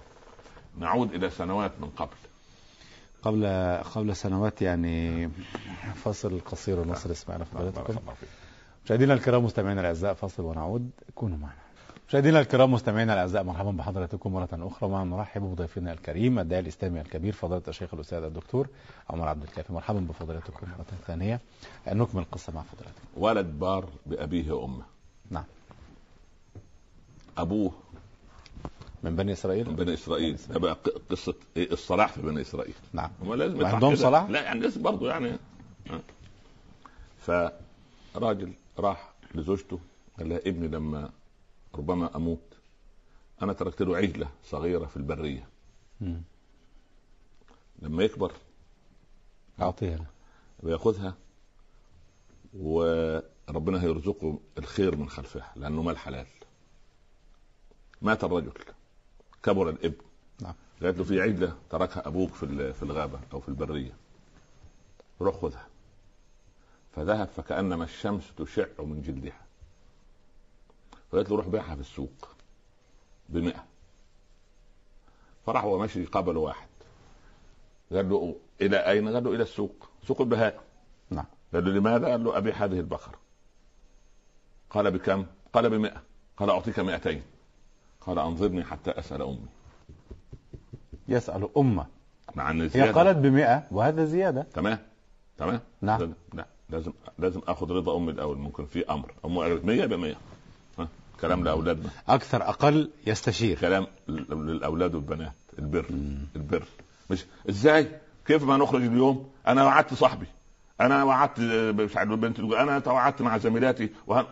نعود إلى سنوات من قبل. قبل قبل سنوات يعني فاصل قصير بارك فضلاتكم الله فيك. مشاهدينا الكرام مستمعينا الأعزاء فاصل ونعود. كونوا معنا. مشاهدينا الكرام مستمعينا الأعزاء مرحبا بحضراتكم مرة أخرى. معنا نرحب بضيفنا الكريم الداعي الإسلامي الكبير فضيلة الشيخ الأستاذ الدكتور عمر عبد الكافي. مرحبا بفضيلتكم مرة ثانية. نكمل القصة مع فضيلتكم. ولد بار بأبيه وأمه. نعم. أبوه من بني إسرائيل من بني إسرائيل ده بقى ق- قصة إيه الصلاح في بني إسرائيل نعم هم لازم كده. صلاح؟ لا يعني لازم برضه يعني. فراجل راح لزوجته قال لها ابني لما ربما أموت أنا تركت له عجلة صغيرة في البرية مم. لما يكبر أعطيها. ويأخذها وربنا هيرزقه الخير من خلفها لأنه مال حلال مات الرجل كبر الابن. نعم. قالت له في عجله تركها أبوك في في الغابة أو في البرية. روح خذها فذهب فكأنما الشمس تشع من جلدها. فقالت له روح بيعها في السوق بمئة. فراح هو ماشي قابل واحد. قال له إلى أين؟ قال له إلى السوق. سوق البهائم نعم. قال له لماذا؟ قال له ابيع هذه البقره قال بكم؟ قال بمئة. قال أعطيك مئتين. قال أنظرني حتى أسأل أمي. يسأل أمه. مع إن هي. قالت بمئة وهذا زيادة. تمام تمام. نعم. لا, لا لازم لازم آخذ رضا أمي الأول. ممكن في أمر. امي قالت 100 ب 100 ها؟ كلام لأولادنا. أكثر أقل يستشير. كلام لل- للأولاد والبنات. البر. البر. مش إزاي؟ كيف ما نخرج اليوم؟ أنا وعدت صاحبي. أنا وعدت مش عارف البنت تقول أنا توعدت مع زميلاتي. وهن...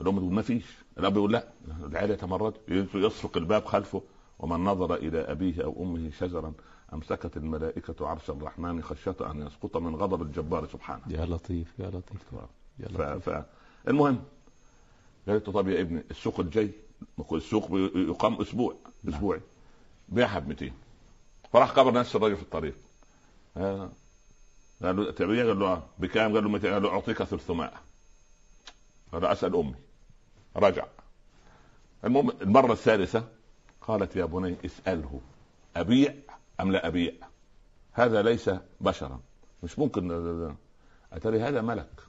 الأم تقول ما فيش. الأب يقول لا العيال يتمرد يصفق الباب خلفه ومن نظر إلى أبيه أو أمه شجرا أمسكت الملائكة عرش الرحمن خشية أن يسقط من غضب الجبار سبحانه. يا لطيف يا لطيف. يا. لطيف. ف... المهم قالت له طب يا ابني السوق الجاي السوق يقام أسبوع نعم. أسبوعي بيعها ب 200 فراح قبر نفس الراجل في الطريق. آه. قال له تبيع؟ قال له آه. بكام؟ قال له 200 قال له أعطيك 300 قال أسأل أمي. رجع. المهم المرة الثالثة قالت يا بني اسأله أبيع أم لا أبيع؟ هذا ليس بشرا. مش ممكن أتري هذا ملك؟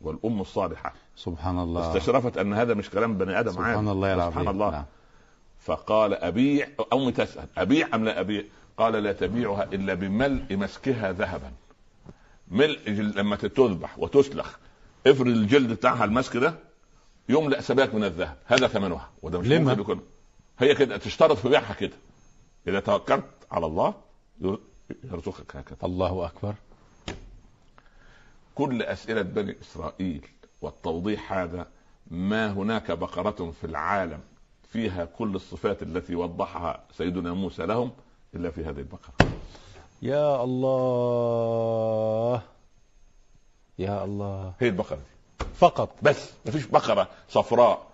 والأم الصالحة. سبحان الله. استشرفت أن هذا مش كلام بني عادي. سبحان الله العظيم. سبحان الله. نعم. فقال أبيع امي تسأل أبيع أم لا أبيع؟ قال لا تبيعها إلا بملء مسكها ذهبا. ملء لما تذبح وتسلخ افرد الجلد بتاعها المسك ده يملا سباك من الذهب. هذا ثمنها. وده مش لما؟ ممكن يكون. هي كده تشترط في بيعها كده. إذا توكلت على الله يرزقك هكذا. الله أكبر. كل أسئلة بني إسرائيل والتوضيح هذا ما هناك بقرة في العالم فيها كل الصفات التي وضحها سيدنا موسى لهم إلا في هذه البقرة. يا الله. يا الله. هي البقرة دي. فقط. بس ما فيش بقرة صفراء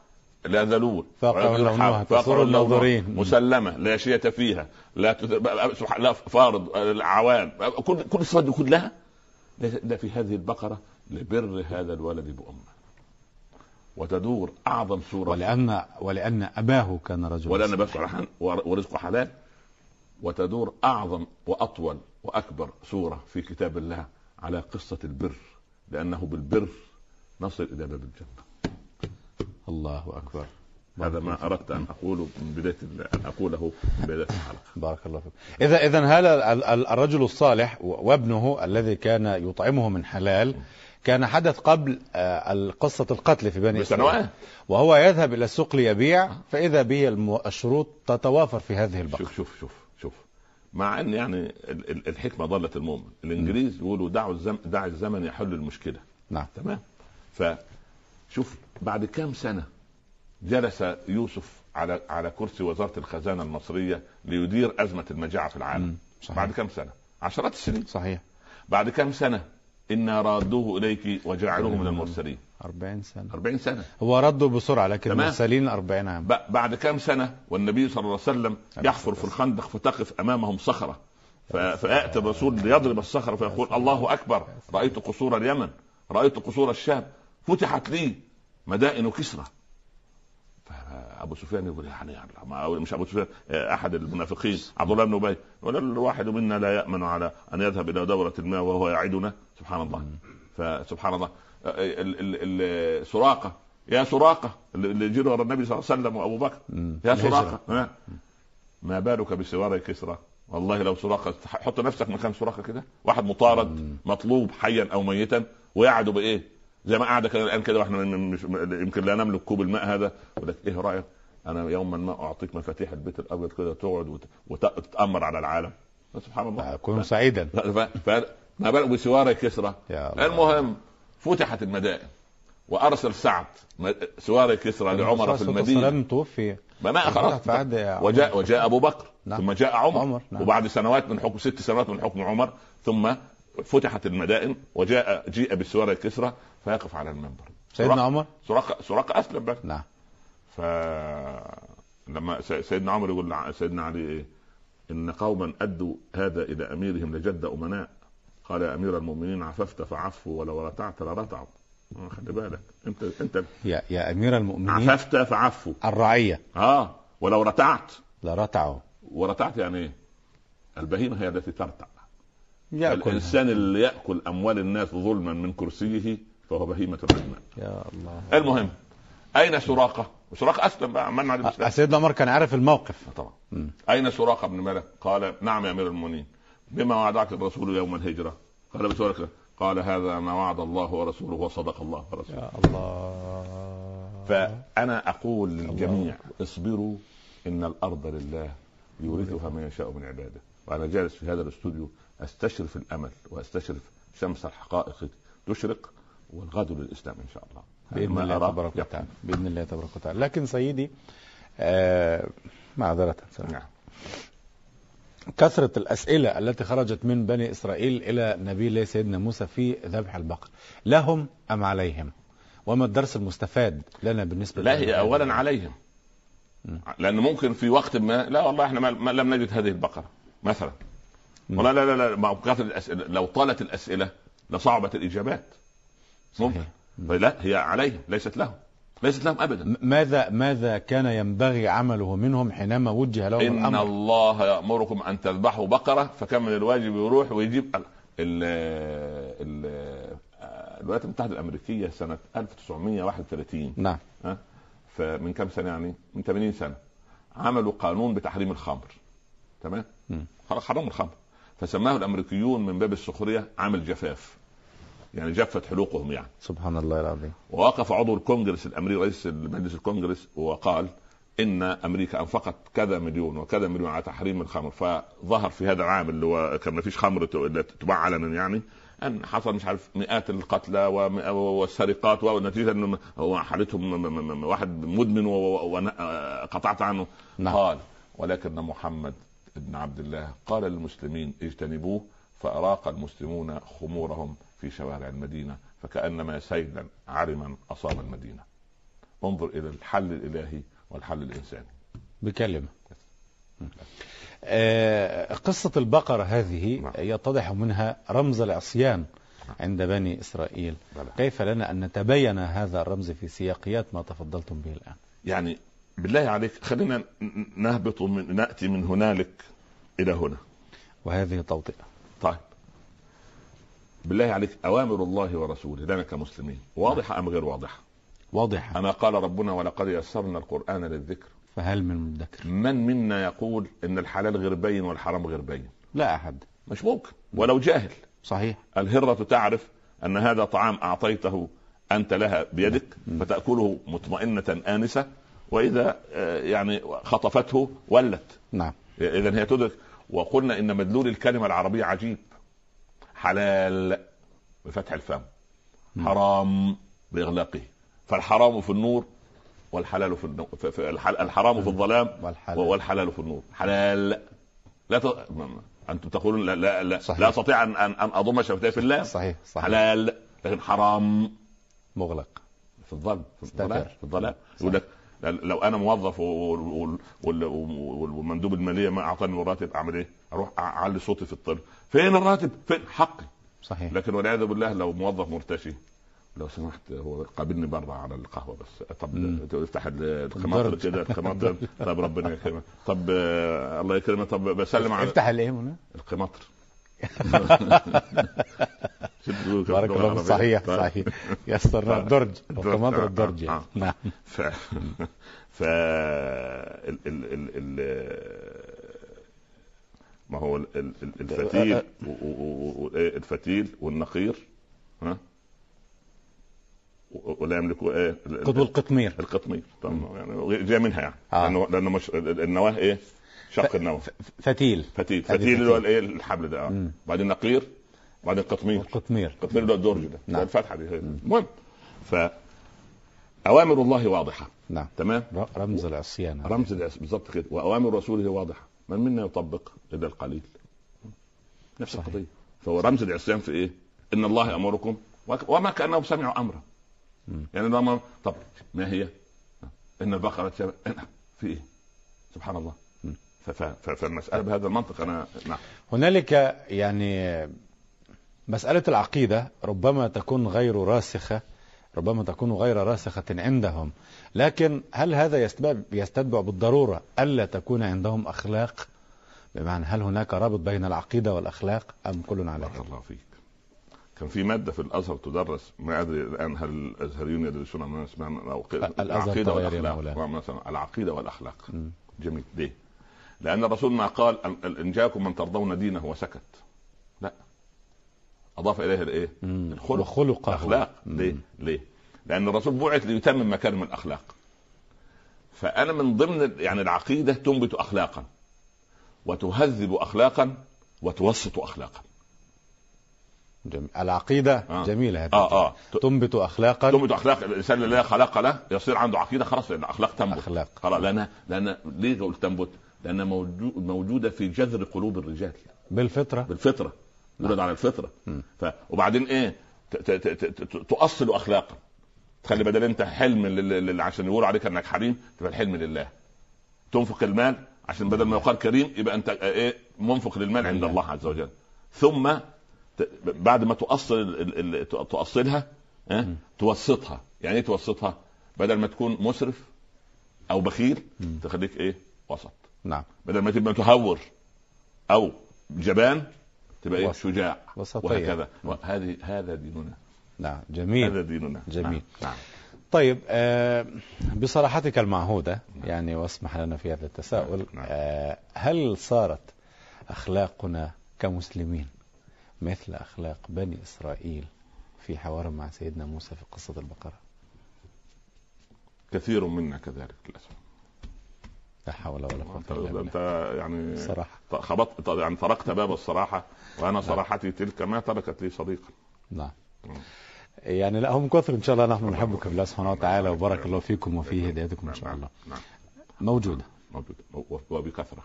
لا ذلول لونها، الناظرين. مسلمة لا شية فيها لا لا فارض العوان كل كل الصفات دي كلها ده في هذه البقرة لبر هذا الولد بأمة. وتدور أعظم سوره ولأن ولأن أباه كان رجلا ولأن بس رحمن ورزقه حلال. وتدور أعظم وأطول وأكبر سورة في كتاب الله على قصة البر. لأنه بالبر نصل إلى باب الجنة. الله أكبر. هذا ما أردت أن أقوله من بداية أن أقوله من بداية الحلقة. بارك الله فيك. اذا إذا هذا ال- ال- الرجل الصالح وابنه الذي كان يطعمه من حلال كان حدث قبل آه، قصة القتل في بني إسرائيل. وهو يذهب إلى السوق ليبيع فإذا به الشروط تتوافر في هذه البقرة شوف شوف شوف شوف. مع أن يعني ال- ال- الحكمة ضلت المؤمن. الإنجليز يقولوا دعوا دع الزمن يحل المشكلة. نعم. تمام. فشوف بعد كام سنة جلس يوسف على على كرسي وزارة الخزانة المصرية ليدير أزمة المجاعة في العالم. صحيح. بعد كام سنة؟ عشرات السنين. صحيح. بعد كام سنة؟ إنا رادوه إليك وجعلوه من المرسلين. 40 سنة. 40 سنة. هو رده بسرعة لكن تمام. مرسلين 40 عام. بعد كام سنة والنبي صلى الله عليه وسلم يحفر في الخندق فتقف أمامهم صخرة. ف- فياتي الرسول ليضرب الصخرة فيقول الله أكبر. رأيت قصور اليمن. رأيت قصور الشام. فتحت لي مدائن كسرى. فأبو سفيان يقول يعني ما- مش أبو سفيان أحد المنافقين عبد الله بن أبي يقول الواحد منا لا يأمن على أن يذهب إلى دورة الماء وهو يعدنا. سبحان الله. فسبحان الله. ال- ال- ال- سراقة. يا سراقة اللي جرى ورا النبي صلى الله عليه وسلم وأبو بكر. يا. سراقة؟ ما بالك بسوار كسرى؟ والله لو سراقة حط نفسك مكان سراقة كده. واحد مطارد مطلوب حيا أو ميتا ويعدوا بإيه؟ زي ما قاعدة كده الآن كده وإحنا مش يمكن لا نملك كوب الماء هذا يقول لك إيه رأيك؟ أنا يوما ما أعطيك مفاتيح البيت الأبيض كده تقعد وت- وتتامر على العالم سبحان الله كن سعيدا ما بالك بسوار كسرى. المهم فتحت المدائن وأرسل سعد سوار كسرى لعمر في المدينة توفي ما خلاص. وجاء وجاء أبو بكر نعم. ثم جاء عمر, عمر، نعم. وبعد سنوات من حكم ست سنوات من حكم عمر ثم فتحت المدائن وجاء جيء بالسوار كسرى فيقف على المنبر. سيدنا سراقة- عمر؟ سراقه سراقه أسلم بقى نعم. ف لما سيدنا عمر يقول سيدنا علي إيه؟ إن قوما أدوا هذا إلى أميرهم لجد أمناء. قال يا أمير المؤمنين عففت فعفوا ولو رتعت لرتعوا آه، خلي بالك. انت أنت يا يا أمير المؤمنين عففت فعفوا. الرعية. آه ولو رتعت. لرتعوا. ورتعت يعني إيه؟ البهيمة هي التي ترتع. يأكل الإنسان اللي يأكل أموال الناس ظلما من كرسيه فهو بهيمة الرحمن. يا الله. المهم أين سراقة؟ وسراقه أسلم بقى من على الاسلام سيدنا عمر كان عارف الموقف. طبعا. مم. أين سراقة بن مالك؟ قال نعم يا أمير المؤمنين. بما وعدك الرسول يوم الهجرة؟ قال بسؤالك قال هذا ما وعد الله ورسوله وصدق الله ورسوله. يا الله. فأنا أقول للجميع اصبروا إن الأرض لله يورثها من يشاء من عباده. وأنا جالس في هذا الاستوديو أستشرف الأمل وأستشرف شمس الحقائق تشرق والغد للإسلام إن شاء الله. بإذن الله تبارك وتعالى. بإذن الله تبارك وتعالى. لكن سيدي آه معذره نعم. كثرة الأسئلة التي خرجت من بني إسرائيل إلى نبي الله سيدنا موسى في ذبح البقر لهم أم عليهم؟ وما الدرس المستفاد لنا بالنسبة لا هي أولا عليهم. لأن ممكن في وقت ما لا والله إحنا ما لم نجد هذه البقرة. مثلا. والله لا لا لا ما الأسئلة لو طالت الأسئلة لصعبت الإجابات. ممكن. لا هي عليهم ليست لهم. ليست لهم ابدا. ماذا ماذا كان ينبغي عمله منهم حينما وجه لهم إن الأمر؟ الله يأمركم أن تذبحوا بقرة فكان من الواجب يروح ويجيب ال ال الولايات المتحدة الأمريكية سنة 1931 نعم. فمن كم سنة يعني؟ من 80 سنة. عملوا قانون بتحريم الخمر. تمام؟ حرموا الخمر. فسماه الأمريكيون من باب السخرية عامل جفاف. يعني جفت حلوقهم يعني. سبحان الله العظيم. ووقف عضو الكونجرس الامريكي رئيس مجلس الكونجرس وقال إن أمريكا أنفقت كذا مليون وكذا مليون على تحريم الخمر. فظهر في هذا العام اللي هو كان ما فيش خمر تباع علنا يعني أن حصل مش عارف مئات القتلى والسرقات ونتيجه ان هو حالتهم واحد مدمن وقطعت عنه. نعم. قال ولكن محمد بن عبد الله قال للمسلمين اجتنبوه فأراق المسلمون خمورهم في شوارع المدينة فكأنما سيلا عرما أصاب المدينة. انظر إلى الحل الإلهي والحل الإنساني. بكلمة. آه قصة البقرة هذه نعم. يتضح منها رمز العصيان عند بني إسرائيل. كيف لنا أن نتبين هذا الرمز في سياقيات ما تفضلتم به الآن؟ يعني بالله عليك خلينا نهبط من نأتي من هنالك إلى هنا. وهذه توطئة. طيب. بالله عليك أوامر الله ورسوله لنا كمسلمين. واضحة أم غير واضحة؟ واضحة. أما قال ربنا ولقد يسرنا القرآن للذكر. فهل من مدكر؟ من منا يقول إن الحلال غير بين والحرام غير بين؟ لا أحد. مش ممكن. ولو جاهل. صحيح. الهرة تعرف أن هذا طعام أعطيته أنت لها بيدك فتأكله مطمئنة آنسة وإذا آه، يعني خطفته ولت. نعم. اذا هي تدرك. وقلنا إن مدلول الكلمة العربية عجيب. حلال بفتح الفم. حرام بإغلاقه. فالحرام في النور والحلال في, النور في الحرام في الظلام والحلال, والحلال في النور. حلال. لا ت... أنتم تقولون لا لا لا, صحيح. لا أستطيع أن أن أضم شفتي في الله. صحيح صحيح. حلال. لكن حرام مغلق. في الظلم في الظلام في الظلام. يقول لك لو أنا موظف والمندوب المالية ما أعطاني الراتب أعمل إيه؟ أروح أعلي صوتي في الطرق فين الراتب؟ فين؟ حقي؟ صحيح. لكن والعياذ بالله لو موظف مرتشي لو سمحت هو قابلني بره على القهوة بس. طب افتح الخماطر كده الخماطر طب ربنا يكرمك. طب آه الله يكرمك. طب بسلم على افتح الإيه هنا؟ بارك الله صحيح طيب. صحيح. يسر الدرج. الخماطر الدرج. يعني. نعم. ف ف ال... ال... ال... ال... ما هو الفتيل الفتيل والنقير ها؟ ولا يملكوا إيه؟ القطمير. القطمير. يعني جاي منها يعني. آه. لأنه لأنه مش النواة إيه؟ شق النواه فتيل. فتيل. فتيل اللي هو الإيه؟ الحبل ده. آه. بعدين نقير بعدين قطمير. قطمير. قطمير اللي هو الدرج ده. نعم. الفتحه دي المهم ف أوامر الله واضحة. نعم. تمام؟ رمز العصيان. رمز العصيان بالضبط كده. وأوامر رسوله واضحة. من منا يطبق الا القليل؟ نفس القضية. فهو رمز العصيان في إيه؟ إن الله يأمركم وما كأنه سمعوا أمرا. يعني طب ما هي؟ إن البقرة في إيه؟ سبحان الله. فالمسألة بهذا المنطق أنا نعم. هنالك يعني مسألة العقيدة ربما تكون غير راسخة ربما تكون غير راسخة عندهم. لكن هل هذا يستتبع بالضرورة ألا تكون عندهم أخلاق؟ بمعنى هل هناك رابط بين العقيدة والأخلاق أم كل على بارك الله فيك. كان في مادة في الأزهر تدرس ما أدري الآن هل الأزهريون يدرسون ما اسمها العقيدة والأخلاق. مثلا العقيدة والأخلاق. جميل. ليه؟ لأن الرسول ما قال إن جاءكم من ترضون دينه وسكت. لا. أضاف اليه الإيه؟ الخلق. وخلق الأخلاق. ليه؟ ليه؟ لأن الرسول بعث ليتمم مكارم الأخلاق. فأنا من ضمن يعني العقيدة تنبت اخلاقا. وتهذب اخلاقا وتوسط اخلاقا. جميل. العقيدة آه. جميلة هذه. آه آه. تنبت أخلاقا. تنبت اخلاق الإنسان اللي لا خلاق له يصير عنده عقيدة خلاص لأن الأخلاق تنبت. أخلاق. خلاص لأن لأن ليه قلت تنبت؟ لأن موجو- موجودة في جذر قلوب الرجال. بالفطرة؟ بالفطرة. يولد على الفطرة. مم. ف... وبعدين إيه؟ ت... ت... ت... ت... تؤصل أخلاقا. تخلي بدل أنت حلم لل... لل... عشان يقولوا عليك إنك حليم تبقى الحلم لله. تنفق المال عشان بدل ما يقال كريم يبقى أنت إيه؟ منفق للمال عند لله. الله عز وجل. ثم ت... بعد ما تؤصل ال... ال... تؤصلها؟ مم. توسطها. يعني إيه توسطها؟ بدل ما تكون مسرف أو بخيل. تخليك إيه؟ وسط. نعم. بدل ما تبقى متهور أو جبان تبقى إيه؟ وسط. شجاع. وسطية. وهكذا. وهذه هذا ديننا. نعم. جميل. هذا ديننا. جميل. نعم. نعم. طيب آه بصراحتك المعهودة يعني واسمح لنا في هذا التساؤل نعم. آه هل صارت أخلاقنا كمسلمين مثل أخلاق بني إسرائيل في حوار مع سيدنا موسى في قصة البقرة؟ كثير منا كذلك للأسف. لا حول ولا قوة انت, إلا بالله أنت يعني صراحة. خبطت يعني طرقت باب الصراحة وأنا صراحتي تلك ما تركت لي صديقا. نعم. يعني لا هم كثر إن شاء الله نحن نحبك بالله سبحانه وتعالى وبارك الله فيكم وفي هدايتكم إن شاء الله. نعم. موجودة. موجود و- وبكثرة.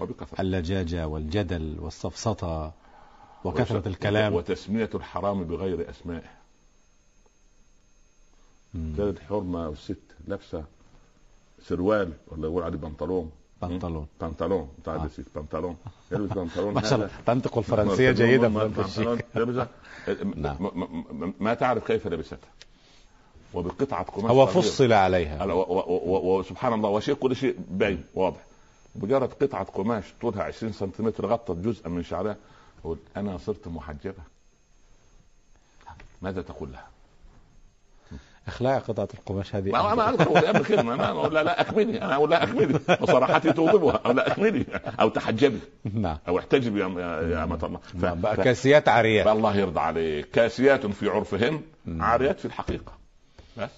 وبكثرة. اللجاجة والجدل والسفسطة وكثرة الكلام. وتسمية الحرام بغير أسمائه. كانت حرمة الست لابسه سروال ولا يقول عليه بنطلون بنطلون بنطلون بتاع آه. الست بنطلون يلبس بنطلون ما شاء الله. تنطق ما-. بنطلون لابسه نعم. ما تعرف كيف لبستها وبقطعة قماش هو. فصل عليها وسبحان الله وشيء كل شيء باين واضح مجرد قطعة قماش طولها 20 سنتيمتر غطت جزءا من شعرها أنا صرت محجبة ماذا تقول لها؟ اخلاع قطعة القماش هذه. ما أنا قبل كده ما أقول لها لا اكملي أنا أقول لها اكملي وصراحتي توضبها أو لا اكملي أو تحجبي. نعم. أو احتجبي يا يا أمة الله. ف- نعم، بقى كاسيات عاريات الله يرضى عليك. كاسيات في عرفهن مم. عاريات في الحقيقة. بس.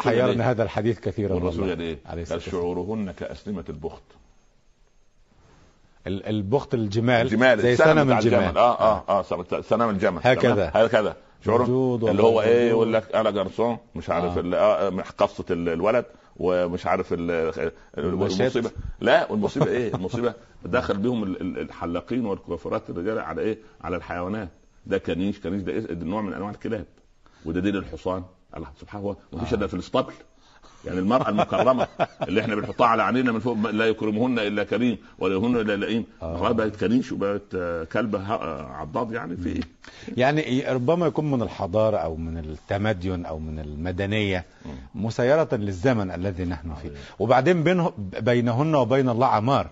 حيرنا؟ هذا الحديث كثيرا والرسول قال إيه؟ قال. شعورهن كاسنمه البخت. ال- البخت الجمال الجمال زي سنم بتاع الجمال. آه آه آه سنم- الجمل. هكذا. هكذا. شعور اللي هو إيه. يقول لك أنا جرسون مش عارف آه. آه قصة ال- الولد ومش عارف. المصيبة لا والمصيبة إيه المصيبة دخل ال- الحلاقين والكوافرات الرجال على إيه على الحيوانات ده كنيش كنيش ده, إيه؟ ده نوع من أنواع الكلاب وده ديل الحصان الله سبحانه هو مفيش آه. إلا في الاسطبل يعني المرأة المكرمة اللي إحنا بنحطها على عينينا من فوق لا يكرمهن إلا كريم ولا يهن إلا لئيم. آه. بقت كنيش وبقت كلبة عضاض يعني في إيه؟ يعني ربما يكون من الحضارة أو من التمدن أو من المدنية مسيرة للزمن الذي نحن فيه. وبعدين بينه بينهن وبين الله عمار.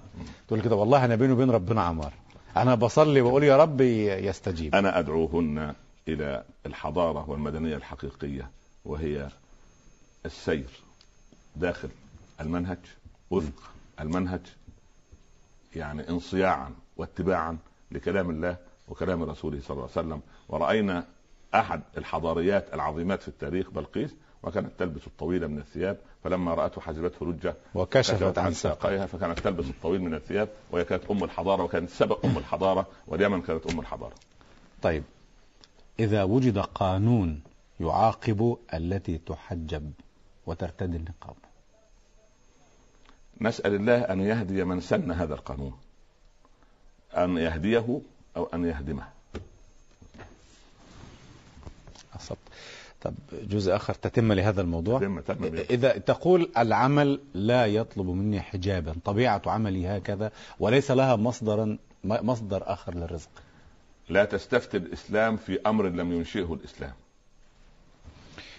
تقول كده والله أنا بيني وبين ربنا عمار. أنا بصلي وأقول يا رب يستجيب. أنا أدعوهن إلى الحضارة والمدنية الحقيقية وهي السير. داخل المنهج وفق المنهج يعني انصياعا واتباعا لكلام الله وكلام رسوله صلى الله عليه وسلم. ورأينا أحد الحضاريات العظيمات في التاريخ بلقيس وكانت تلبس الطويل من الثياب فلما رأته حجبته لجة وكشفت عن ساقيها فكانت تلبس الطويل من الثياب وهي كانت أم الحضارة وكانت سبق أم الحضارة واليمن كانت أم الحضارة. طيب إذا وجد قانون يعاقب التي تحجب وترتدي النقاب نسأل الله أن يهدي من سن هذا القانون. أن يهديه أو أن يهدمه. أصبت. طب جزء آخر تتم لهذا الموضوع؟ تم تم به. إذا تقول العمل لا يطلب مني حجابا طبيعة عملي هكذا وليس لها مصدرا مصدر آخر للرزق. لا تستفتي الإسلام في أمر لم ينشئه الإسلام.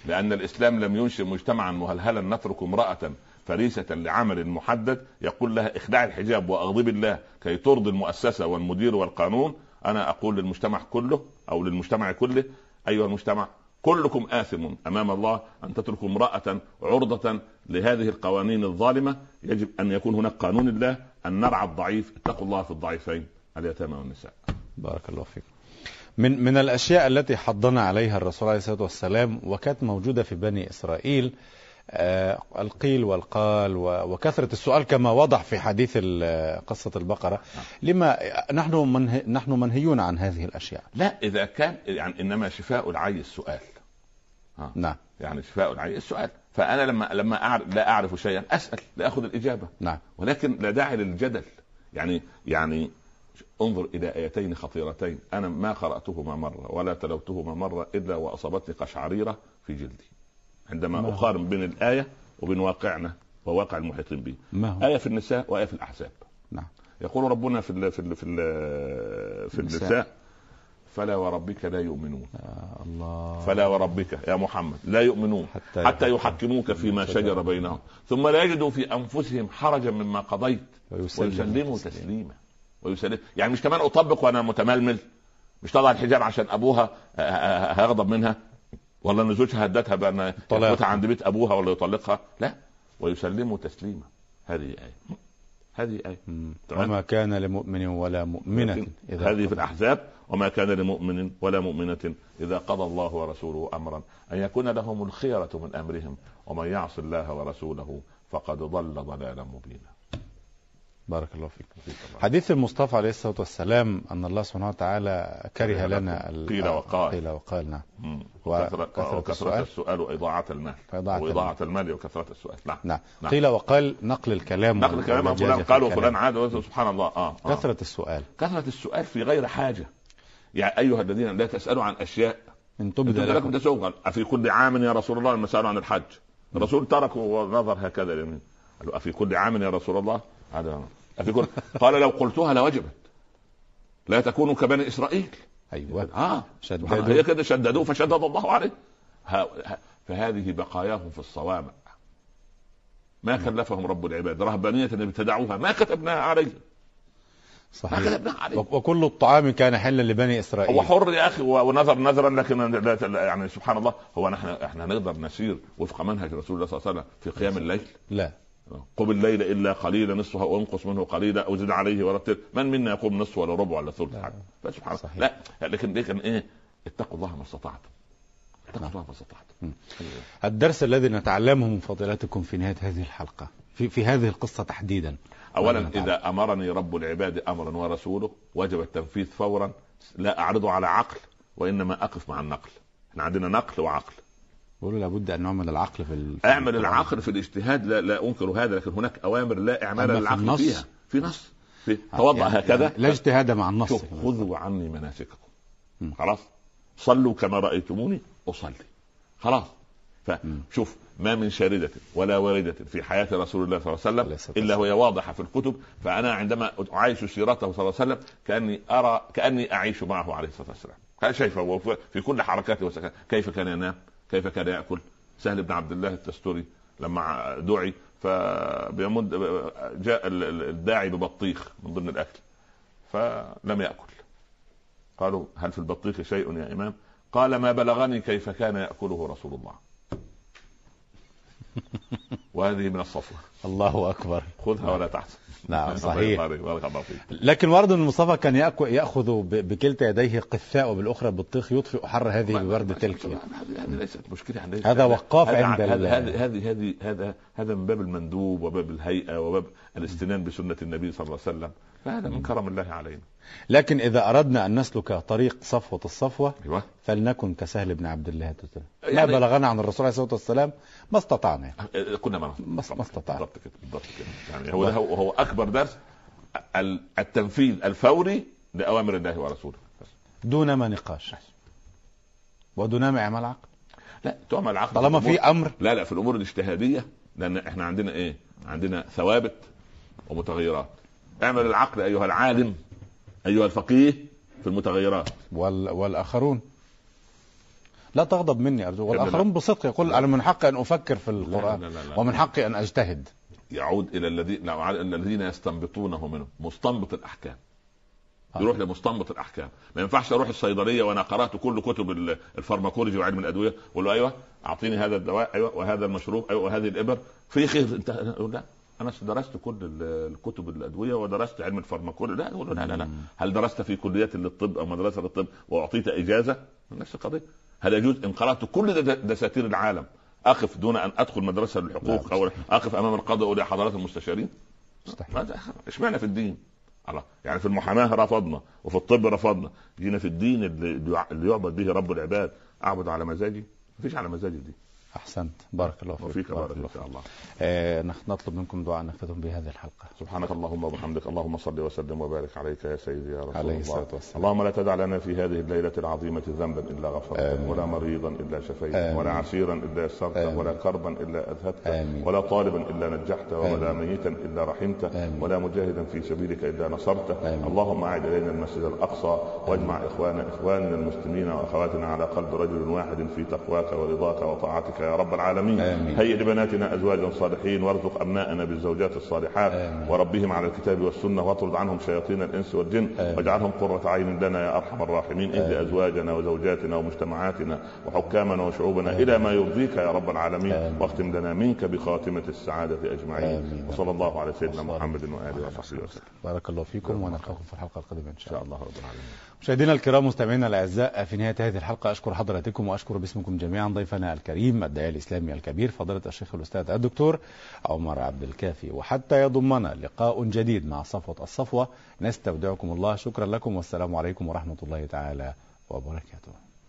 لأن الإسلام لم ينشئ مجتمعا مهلهلا نترك امرأة فريسة لعمل محدد يقول لها اخلعي الحجاب وأغضب الله كي ترضي المؤسسة والمدير والقانون. أنا أقول للمجتمع كله أو للمجتمع كله أيها المجتمع كلكم آثم أمام الله أن تتركوا امرأة عرضة لهذه القوانين الظالمة. يجب أن يكون هناك قانون الله أن نرعى الضعيف. اتقوا الله في الضعيفين اليتامى والنساء. بارك الله فيك من من الأشياء التي حضنا عليها الرسول عليه الصلاة والسلام وكانت موجودة في بني إسرائيل آه، القيل والقال وكثرة السؤال كما وضح في حديث قصة البقرة. لما نحن منه نحن منهيون عن هذه الأشياء. لا إذا كان يعني إنما شفاء العي السؤال. نعم. يعني شفاء العي السؤال. فأنا لما لما أعرف لا أعرف شيئا أسأل لاخذ الإجابة. نعم. ولكن لا داعي للجدل. يعني يعني انظر إلى آيتين خطيرتين. أنا ما قرأتهما مرة ولا تلوتهما مرة إلا وأصابتني قشعريرة في جلدي. عندما ما؟ أقارن بين الآية وبين واقعنا وواقع المحيطين به. ما هو؟ آية في النساء وآية في الأحزاب. نعم. يقول ربنا في ال في ال في ال في النساء. النساء فلا وربك لا يؤمنون. يا الله. فلا وربك يا محمد لا يؤمنون حتى حتى يحكموك فيما شجر بينهم ثم لا يجدوا في أنفسهم حرجا مما قضيت. ويسلموا تسليما. ويسلم. يعني مش كمان أطبق وأنا متململ؟ مش طلع الحجاب عشان أبوها ه- ه- هيغضب منها؟ ولا ان زوجها هدتها بان. يفوتها عند بيت أبوها ولا يطلقها. لا ويسلموا تسليما. هذه آية. هذه آية. وما كان لمؤمن ولا مؤمنة لكن إذا هذه في الأحزاب. وما كان لمؤمن ولا مؤمنة إذا قضى الله ورسوله أمرا. أن يكون لهم الخيرة من أمرهم. ومن يعص الله ورسوله فقد ضل ضلالا مبينا. بارك الله فيك. حديث المصطفى عليه الصلاة والسلام أن الله سبحانه وتعالى كره لنا قيل وقال. قيل وقال نعم. وكثرة السؤال. السؤال وإضاعة المال. وإضاعة المال. وكثرة السؤال. نعم. نعم. نعم. قيل وقال نقل الكلام نقل كلام واللجاجة فلان في قال الكلام. وفلان عاد سبحان الله. آه, آه. كثرة السؤال. كثرة السؤال في غير حاجة. يعني أيها الذين لا تسألوا عن أشياء. إن تبدأ لكم. تسوقا أفي كل عام يا رسول الله لما سالوا عن الحج. الرسول ترك ونظر هكذا اليمين قال له أفي كل عام يا رسول الله. هذا كل قال لو قلتها لوجبت. لا تكونوا كبني إسرائيل. أيوة. آه. شددوا. هي كده شددوه فشدد الله عليه. ها ها فهذه بقاياهم في الصوامع. ما كلفهم رب العباد. رهبانية ابتدعوها. ما كتبناها عليهم. ما صحيح كتبناها عليهم. وك- وكل الطعام كان حلا لبني إسرائيل. هو حر يا أخي ونظر نظرا لكن لا يعني سبحان الله هو نحن إحنا نقدر نسير وفق منهج رسول الله صلى الله عليه وسلم في قيام الليل؟ لا. قم الليل إلا قليلا نصفه أو أنقص منه قليلا أو زد عليه ورتل. من منا يقوم نصف ولا ربع ولا ثلث؟ لا. حاجة فسبحان الله. لا. لكن لكن إيه؟ اتقوا الله ما استطعتم. اتقوا نعم. الله ما استطعتم. مم. الدرس الذي نتعلمه من فضيلتكم في نهاية هذه الحلقة في, في هذه القصة تحديدا. اولا؟ إذا أمرني رب العباد امرا ورسوله وجب التنفيذ فورا لا أعرضه على عقل وإنما أقف مع النقل. إحنا عندنا نقل وعقل. بيقولوا لابد أن نعمل العقل في ال- في أعمل. العقل في الاجتهاد لا, لا أنكر هذا لكن هناك أوامر لا إعمال في للعقل النص؟ فيها. في نص. في توضا يعني- هكذا. يعني لا اجتهاد مع النص شوف خذوا عني مناسككم. خلاص؟ صلوا كما رأيتموني أصلي. خلاص. فشوف ما من شاردة ولا واردة في حياة رسول الله صلى الله عليه وسلم إلا وهي واضحة في الكتب. فأنا عندما أعايش سيرته صلى الله عليه وسلم كأني أرى كأني أعيش معه عليه الصلاة والسلام. شايفه في- في كل حركاته وسكناته كيف كان ينام؟ كيف كان يأكل؟ سهل بن عبد الله التستوري لما دعي فبيمد جاء ال- ال- الداعي ببطيخ من ضمن الأكل فلم يأكل. قالوا هل في البطيخ شيء يا إمام؟ قال ما بلغني كيف كان يأكله رسول الله. وهذه من الصفوة. الله أكبر. خذها ولا تحزن نعم، الله صحيح. بارك الله فيك. لكن ورد أن المصطفى كان ب- بكلتا يديه قثاء وبالأخرى بالطيخ يطفئ حر هذه الورد تلك. هذه ليست مشكلة هذا وقاف عند هذا هذا هذه هذه هذا هذا من باب المندوب وباب الهيئة وباب الاستنان بسنة النبي صلى الله عليه وسلم. فهذا من كرم الله علينا. لكن إذا أردنا أن نسلك طريق صفوة الصفوة أيوه. فلنكن كسهل بن عبد الله التتري. ما يعني- بلغنا عن الرسول عليه الصلاة والسلام ما استطعنا. كنا ما ما ما استطعنا. بالضبط كده بالضبط كده. يعني هو ده هو هو أكبر درس ال- التنفيذ الفوري لأوامر الله ورسوله. دون ما نقاش. ودون ما إعمال عقل. لا تعمل عقد طالما في أمر. لا لا في الأمور الاجتهادية لأن إحنا عندنا إيه؟ عندنا ثوابت ومتغيرات. اعمل العقل أيها العالم أيها الفقيه في المتغيرات. وال... والآخرون لا تغضب مني أرجو والآخرون بصدق يقول أنا من حقي أن أفكر في القرآن لا لا لا لا. ومن حقي أن أجتهد يعود إلى الذين الذين يستنبطونه منه مستنبط الأحكام. آه. يروح لمستنبط الأحكام، ما ينفعش أروح الصيدلية وأنا قرأت كل كتب ال- ال pharmacology وعلم الأدوية واقول له أيوه أعطيني هذا الدواء أيوه وهذا المشروب أيوه وهذه الإبر في خير انت لا أنا درست كل ال- الكتب الأدوية ودرست علم الفارماكولوجي. لا أقول له لا لا لا. هل درست في كليات للطب أو مدرسة للطب وأعطيت إجازة؟ نفس القضية. هل يجوز إن قرأت كل دساتير العالم أقف دون أن أدخل مدرسة للحقوق أو أقف أمام القاضي أقول يا حضرات المستشارين مستحيل إشمعنى في الدين؟ الله يعني في المحاماة رفضنا وفي الطب رفضنا. جينا في الدين اللي اللي يعبد به رب العباد. أعبد على مزاجي؟ مفيش على مزاجي دي أحسنت بارك الله فيك وفيك بارك الله إن فيك الله آه نطلب منكم دعاء نختتم بهذه الحلقة سبحانك اللهم وبحمدك اللهم صل وسلم وبارك عليك يا سيدي يا رسول عليه الله الصلاة والسلام. اللهم لا تدع لنا في هذه الليلة العظيمة ذنبا إلا غفرته. ولا مريضا إلا شفيته. ولا عسيرا إلا يسرته. ولا كربا إلا أذهبته آمين. ولا طالبا إلا نجحته ولا. ميتا إلا رحمته. ولا مجاهدا في سبيلك إلا نصرته. اللهم أعد إلينا المسجد الأقصى واجمع إخوانا إخواننا المسلمين وأخواتنا على قلب رجل واحد في تقواك ورضاك وطاعتك يا رب العالمين آمين. هيئ لبناتنا أزواجا صالحين وارزق أبناءنا بالزوجات الصالحات آمين. وربهم على الكتاب والسنة واطرد عنهم شياطين الإنس والجن آمين. واجعلهم قرة عين لنا يا أرحم الراحمين اهد آمين. أزواجنا وزوجاتنا ومجتمعاتنا وحكامنا وشعوبنا إلى ما يرضيك يا رب العالمين آمين. واختم لنا منك بخاتمة السعادة أجمعين آمين. وصلى الله على سيدنا محمد وآله وصحبه وسلم بارك الله فيكم ونلقاكم في الحلقة القادمة إن إن شاء الله رب العالمين مشاهدينا الكرام مستمعينا الأعزاء في نهاية هذه الحلقة أشكر حضراتكم وأشكر باسمكم جميعا ضيفنا الكريم الداعيه الإسلامي الكبير فضيلة الشيخ الأستاذ الدكتور عمر عبد الكافي. وحتى يضمنا لقاء جديد مع صفوة الصفوة. نستودعكم الله. شكرا لكم والسلام عليكم ورحمة الله تعالى وبركاته.